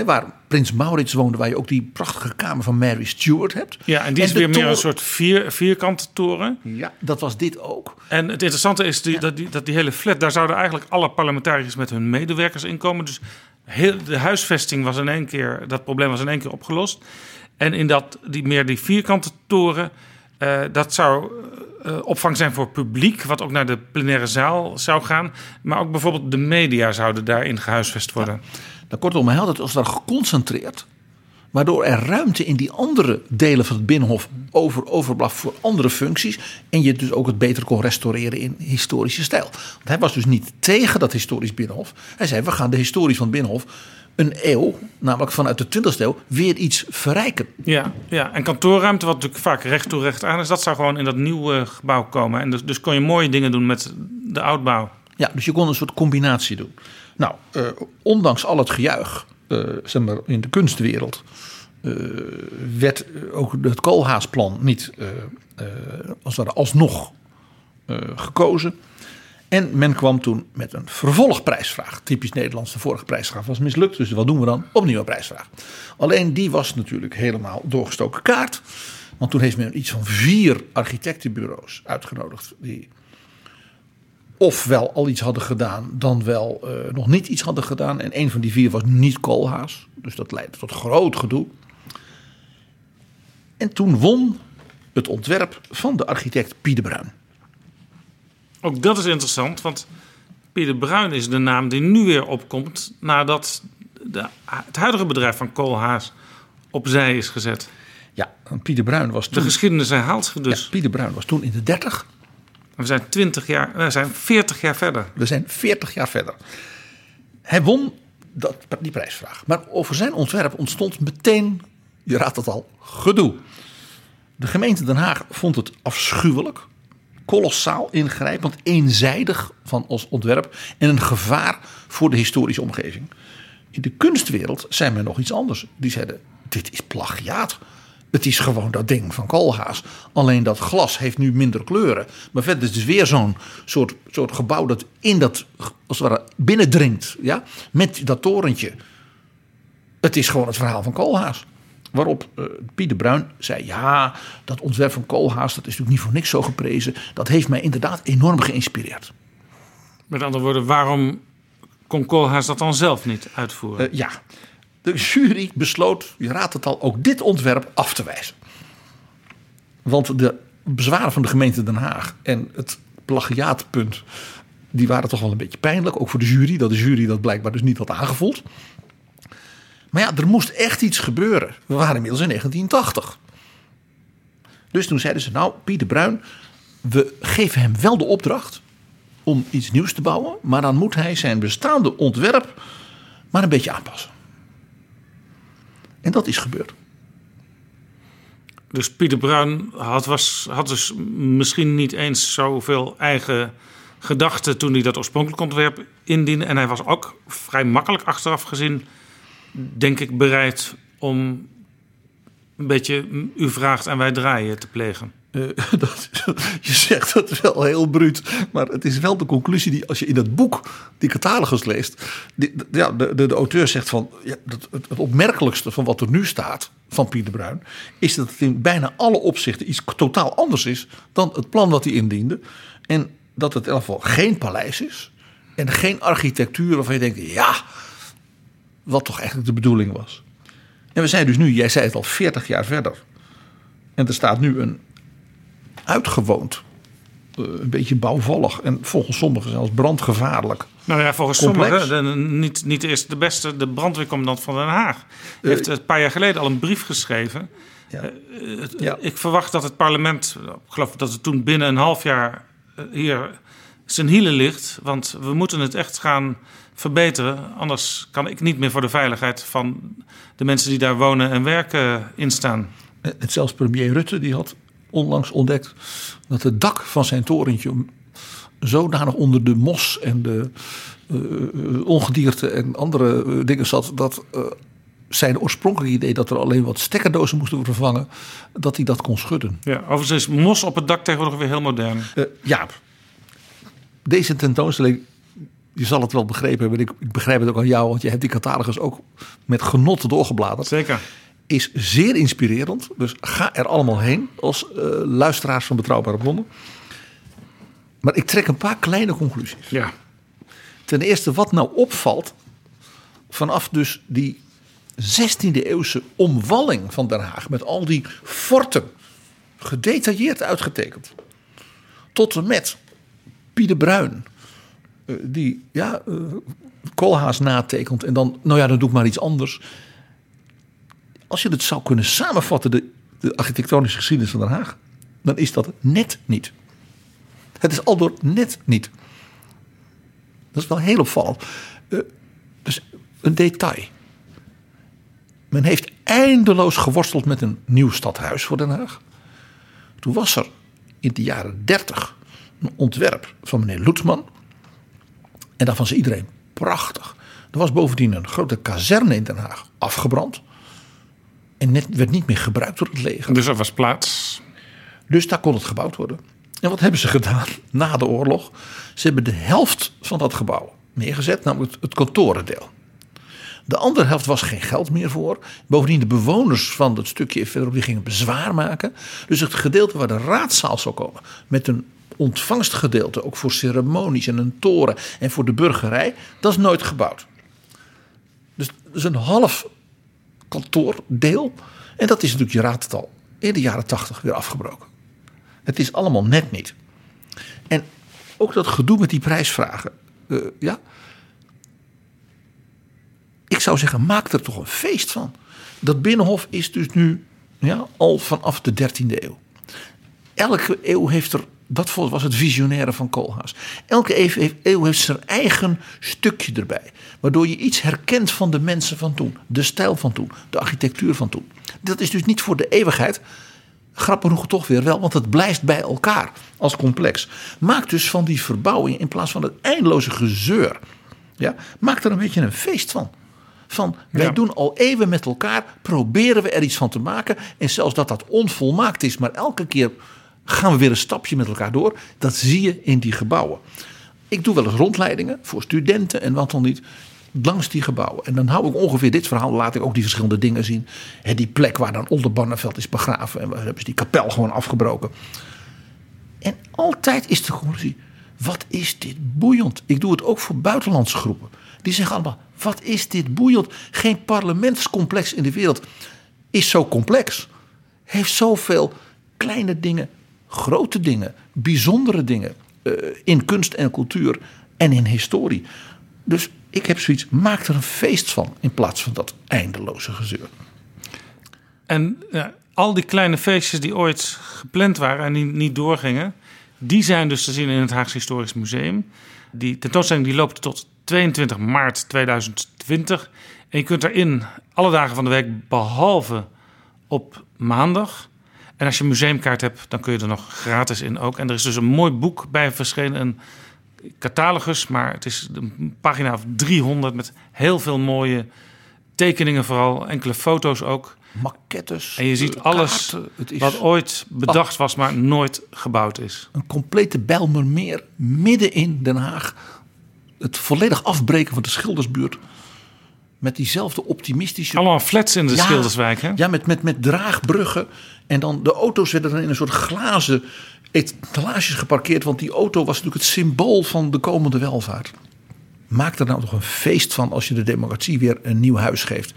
Waar prins Maurits woonde, waar je ook die prachtige kamer van Mary Stuart hebt. Ja, en die is weer meer een soort vier, vierkante toren. Ja, dat was dit ook. En het interessante is die, dat, die, dat die hele flat, daar zouden eigenlijk alle parlementariërs met hun medewerkers in komen. Dus heel, de huisvesting was in één keer, dat probleem was in één keer opgelost. En in dat, die, meer die vierkante toren, eh, dat zou eh, opvang zijn voor publiek, wat ook naar de plenaire zaal zou gaan. Maar ook bijvoorbeeld de media zouden daarin gehuisvest worden. Nou, kortom, hij had het als ware geconcentreerd. Waardoor er ruimte in die andere delen van het Binnenhof over, overbleef voor andere functies. En je dus ook het beter kon restaureren in historische stijl. Want hij was dus niet tegen dat historisch Binnenhof. Hij zei, we gaan de historie van het Binnenhof een eeuw, namelijk vanuit de 20e eeuw, weer iets verrijken. Ja, ja, en kantoorruimte, wat natuurlijk vaak recht toe recht aan is, dat zou gewoon in dat nieuwe gebouw komen. En dus, dus kon je mooie dingen doen met de oudbouw. Ja, dus je kon een soort combinatie doen. Nou, eh, ondanks al het gejuich eh, zeg maar, in de kunstwereld... eh, werd ook het Koolhaasplan niet als alsnog gekozen. En men kwam toen met een vervolgprijsvraag. Typisch Nederlands, de vorige prijsvraag was mislukt. Dus wat doen we dan? Opnieuw een prijsvraag. Alleen die was natuurlijk helemaal doorgestoken kaart. Want toen heeft men iets van vier architectenbureaus uitgenodigd... die ofwel al iets hadden gedaan, dan wel eh, nog niet iets hadden gedaan. En een van die vier was niet Koolhaas. Dus dat leidde tot groot gedoe. En toen won het ontwerp van de architect Pieter Bruin. Ook dat is interessant, want Pieter Bruin is de naam die nu weer opkomt nadat de, het huidige bedrijf van Koolhaas opzij is gezet. Ja, en Pieter Bruin was De toen, geschiedenis herhaalt zich dus. ja, Pieter Bruin was toen in de 30. We zijn 20 jaar, we zijn 40 jaar verder. We zijn 40 jaar verder. Hij won dat, die prijsvraag. Maar over zijn ontwerp ontstond meteen, je raadt het al, gedoe. De gemeente Den Haag vond het afschuwelijk, kolossaal ingrijpend, eenzijdig van als ontwerp en een gevaar voor de historische omgeving. In de kunstwereld zei men nog iets anders. Die zeiden: dit is plagiaat. Het is gewoon dat ding van Koolhaas. Alleen dat glas heeft nu minder kleuren. Maar verder is het dus weer zo'n soort, soort gebouw dat in dat, als het ware, binnendringt. Ja? Met dat torentje. Het is gewoon het verhaal van Koolhaas. Waarop eh, Pieter Bruin zei: Ja, dat ontwerp van Koolhaas, dat is natuurlijk niet voor niks zo geprezen. Dat heeft mij inderdaad enorm geïnspireerd. Met andere woorden, waarom kon Koolhaas dat dan zelf niet uitvoeren? Eh, ja, de jury besloot, je raadt het al, ook dit ontwerp af te wijzen. Want de bezwaren van de gemeente Den Haag en het plagiaatpunt, die waren toch wel een beetje pijnlijk. Ook voor de jury, dat de jury dat blijkbaar dus niet had aangevoeld. Maar ja, er moest echt iets gebeuren. We waren inmiddels in 1980. Dus toen zeiden ze, nou, Pieter Bruin, we geven hem wel de opdracht om iets nieuws te bouwen, maar dan moet hij zijn bestaande ontwerp maar een beetje aanpassen. En dat is gebeurd. Dus Pieter Bruin had, was, had dus misschien niet eens zoveel eigen gedachten toen hij dat oorspronkelijk ontwerp indiende. En hij was ook vrij makkelijk achteraf gezien, denk ik, bereid om een beetje u vraagt en wij draaien te plegen. Uh, dat, je zegt dat wel heel bruut, maar het is wel de conclusie die als je in dat boek die catalogus leest, ja, de, de, de, auteur zegt van ja, het, het, opmerkelijkste van wat er nu staat van Pieter Bruin is dat het in bijna alle opzichten iets totaal anders is dan het plan wat hij indiende en dat het in ieder geval geen paleis is en geen architectuur waarvan je denkt ja, wat toch eigenlijk de bedoeling was. En we zijn dus nu, jij zei het al, 40 jaar verder. En er staat nu een uitgewoond. Eh, een beetje bouwvallig en volgens sommigen zelfs brandgevaarlijk. Nou ja, volgens sommigen niet, niet eerst de beste, de brandweercommandant van Den Haag. Uh, heeft een paar jaar geleden al een brief geschreven. Ja. Ja. Ik verwacht dat het parlement, ik geloof dat het toen binnen een half jaar hier zijn hielen ligt. Want we moeten het echt gaan verbeteren. Anders kan ik niet meer voor de veiligheid van de mensen die daar wonen en werken instaan. En zelfs premier Rutte die had onlangs ontdekt dat het dak van zijn torentje zodanig onder de mos en de uh, ongedierte en andere dingen zat dat uh, zijn oorspronkelijke idee dat er alleen wat stekkerdozen moesten worden vervangen, dat hij dat kon schudden. Ja, overigens is mos op het dak tegenwoordig weer heel modern. ja, deze tentoonstelling, je zal het wel begrepen hebben. Ik, ik begrijp het ook aan jou, want je hebt die catalogus ook met genot doorgebladerd. Zeker is zeer inspirerend. Dus ga er allemaal heen als uh, luisteraars van Betrouwbare Bronnen. Maar ik trek een paar kleine conclusies. Ja. Ten eerste, wat nou opvalt vanaf dus die 16e eeuwse omwalling van Den Haag met al die forten, gedetailleerd uitgetekend, tot en met Pieter Bruin, die ja, uh, Koolhaas natekent en dan, nou ja, dan doe ik maar iets anders als je het zou kunnen samenvatten, de, de architectonische geschiedenis van Den Haag, dan is dat net niet. Het is al door net niet. Dat is wel heel opvallend. Uh, dus een detail. Men heeft eindeloos geworsteld met een nieuw stadhuis voor Den Haag. Toen was er in de jaren 30 een ontwerp van meneer Loetsman. En daarvan zei iedereen prachtig. Er was bovendien een grote kazerne in Den Haag afgebrand. En net, werd niet meer gebruikt door het leger. Dus er was plaats. Dus daar kon het gebouwd worden. En wat hebben ze gedaan na de oorlog? Ze hebben de helft van dat gebouw neergezet, namelijk het kantorendeel. De andere helft was geen geld meer voor. Bovendien de bewoners van dat stukje verderop die gingen bezwaar maken. Dus het gedeelte waar de raadzaal zou komen met een ontvangstgedeelte, ook voor ceremonies en een toren en voor de burgerij, dat is nooit gebouwd. Dus, dus een half kantoordeel. En dat is natuurlijk, je raadt het al, in de jaren tachtig weer afgebroken. Het is allemaal net niet. En ook dat gedoe met die prijsvragen. Uh, ja. Ik zou zeggen, maak er toch een feest van. Dat Binnenhof is dus nu ja, al vanaf de 13e eeuw. Elke eeuw heeft er dat was het visionaire van Koolhaas. Elke eeuw heeft zijn eigen stukje erbij. Waardoor je iets herkent van de mensen van toen. De stijl van toen. De architectuur van toen. Dat is dus niet voor de eeuwigheid. Grappig genoeg toch weer wel, want het blijft bij elkaar als complex. Maak dus van die verbouwing in plaats van het eindeloze gezeur. Ja, maak er een beetje een feest van. Van wij doen al eeuwen met elkaar, proberen we er iets van te maken. En zelfs dat dat onvolmaakt is, maar elke keer gaan we weer een stapje met elkaar door. Dat zie je in die gebouwen. Ik doe wel eens rondleidingen voor studenten en wat dan niet. Langs die gebouwen. En dan hou ik ongeveer dit verhaal. Laat ik ook die verschillende dingen zien. die plek waar dan Oldenbarneveld is begraven. En we hebben ze die kapel gewoon afgebroken. En altijd is de conclusie. Wat is dit boeiend. Ik doe het ook voor buitenlandse groepen. Die zeggen allemaal. Wat is dit boeiend. Geen parlementscomplex in de wereld is zo complex. Heeft zoveel kleine dingen grote dingen, bijzondere dingen uh, in kunst en cultuur en in historie. Dus ik heb zoiets, maak er een feest van in plaats van dat eindeloze gezeur. En ja, al die kleine feestjes die ooit gepland waren en die niet doorgingen, die zijn dus te zien in het Haagse Historisch Museum. Die tentoonstelling die loopt tot 22 maart 2020. En je kunt erin alle dagen van de week, behalve op maandag. En als je een museumkaart hebt, dan kun je er nog gratis in ook. En er is dus een mooi boek bij verschenen, een catalogus, maar het is een pagina of 300 met heel veel mooie tekeningen, vooral enkele foto's ook. Maquettes. En je ziet eh, alles kaarten. Het is wat ooit bedacht was, maar nooit gebouwd is. een complete Bijlmermeer midden in Den Haag. Het volledig afbreken van de Schildersbuurt. Met diezelfde optimistische... Allemaal flats in de Ja, Schilderswijk, hè? Ja, met, met, met draagbruggen. En dan de auto's werden dan in een soort glazen etalages geparkeerd. Want die auto was natuurlijk het symbool van de komende welvaart. Maak er nou toch een feest van als je de democratie weer een nieuw huis geeft.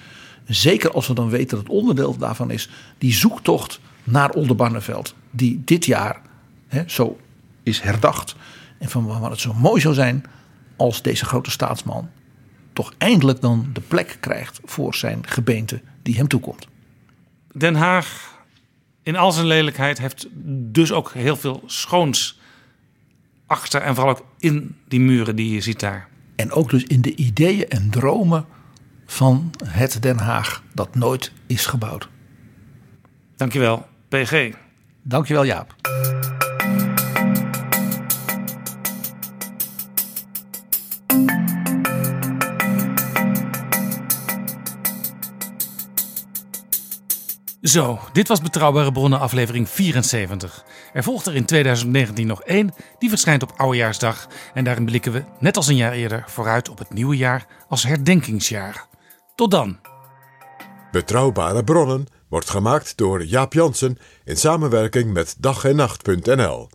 Zeker als we dan weten dat het onderdeel daarvan is die zoektocht naar Oldenbarneveld. Die dit jaar hè, zo is herdacht. En van wat het zo mooi zou zijn als deze grote staatsman toch eindelijk dan de plek krijgt voor zijn gebeente die hem toekomt. Den Haag in al zijn lelijkheid heeft dus ook heel veel schoons achter en vooral ook in die muren die je ziet daar. En ook dus in de ideeën en dromen van het Den Haag dat nooit is gebouwd. Dankjewel, PG. Dankjewel Jaap. Zo, dit was Betrouwbare Bronnen aflevering 74. Er volgt er in 2019 nog één, die verschijnt op Oudejaarsdag. En daarin blikken we, net als een jaar eerder, vooruit op het nieuwe jaar als herdenkingsjaar. Tot dan! Betrouwbare bronnen wordt gemaakt door Jaap Jansen in samenwerking met dag en nacht.nl.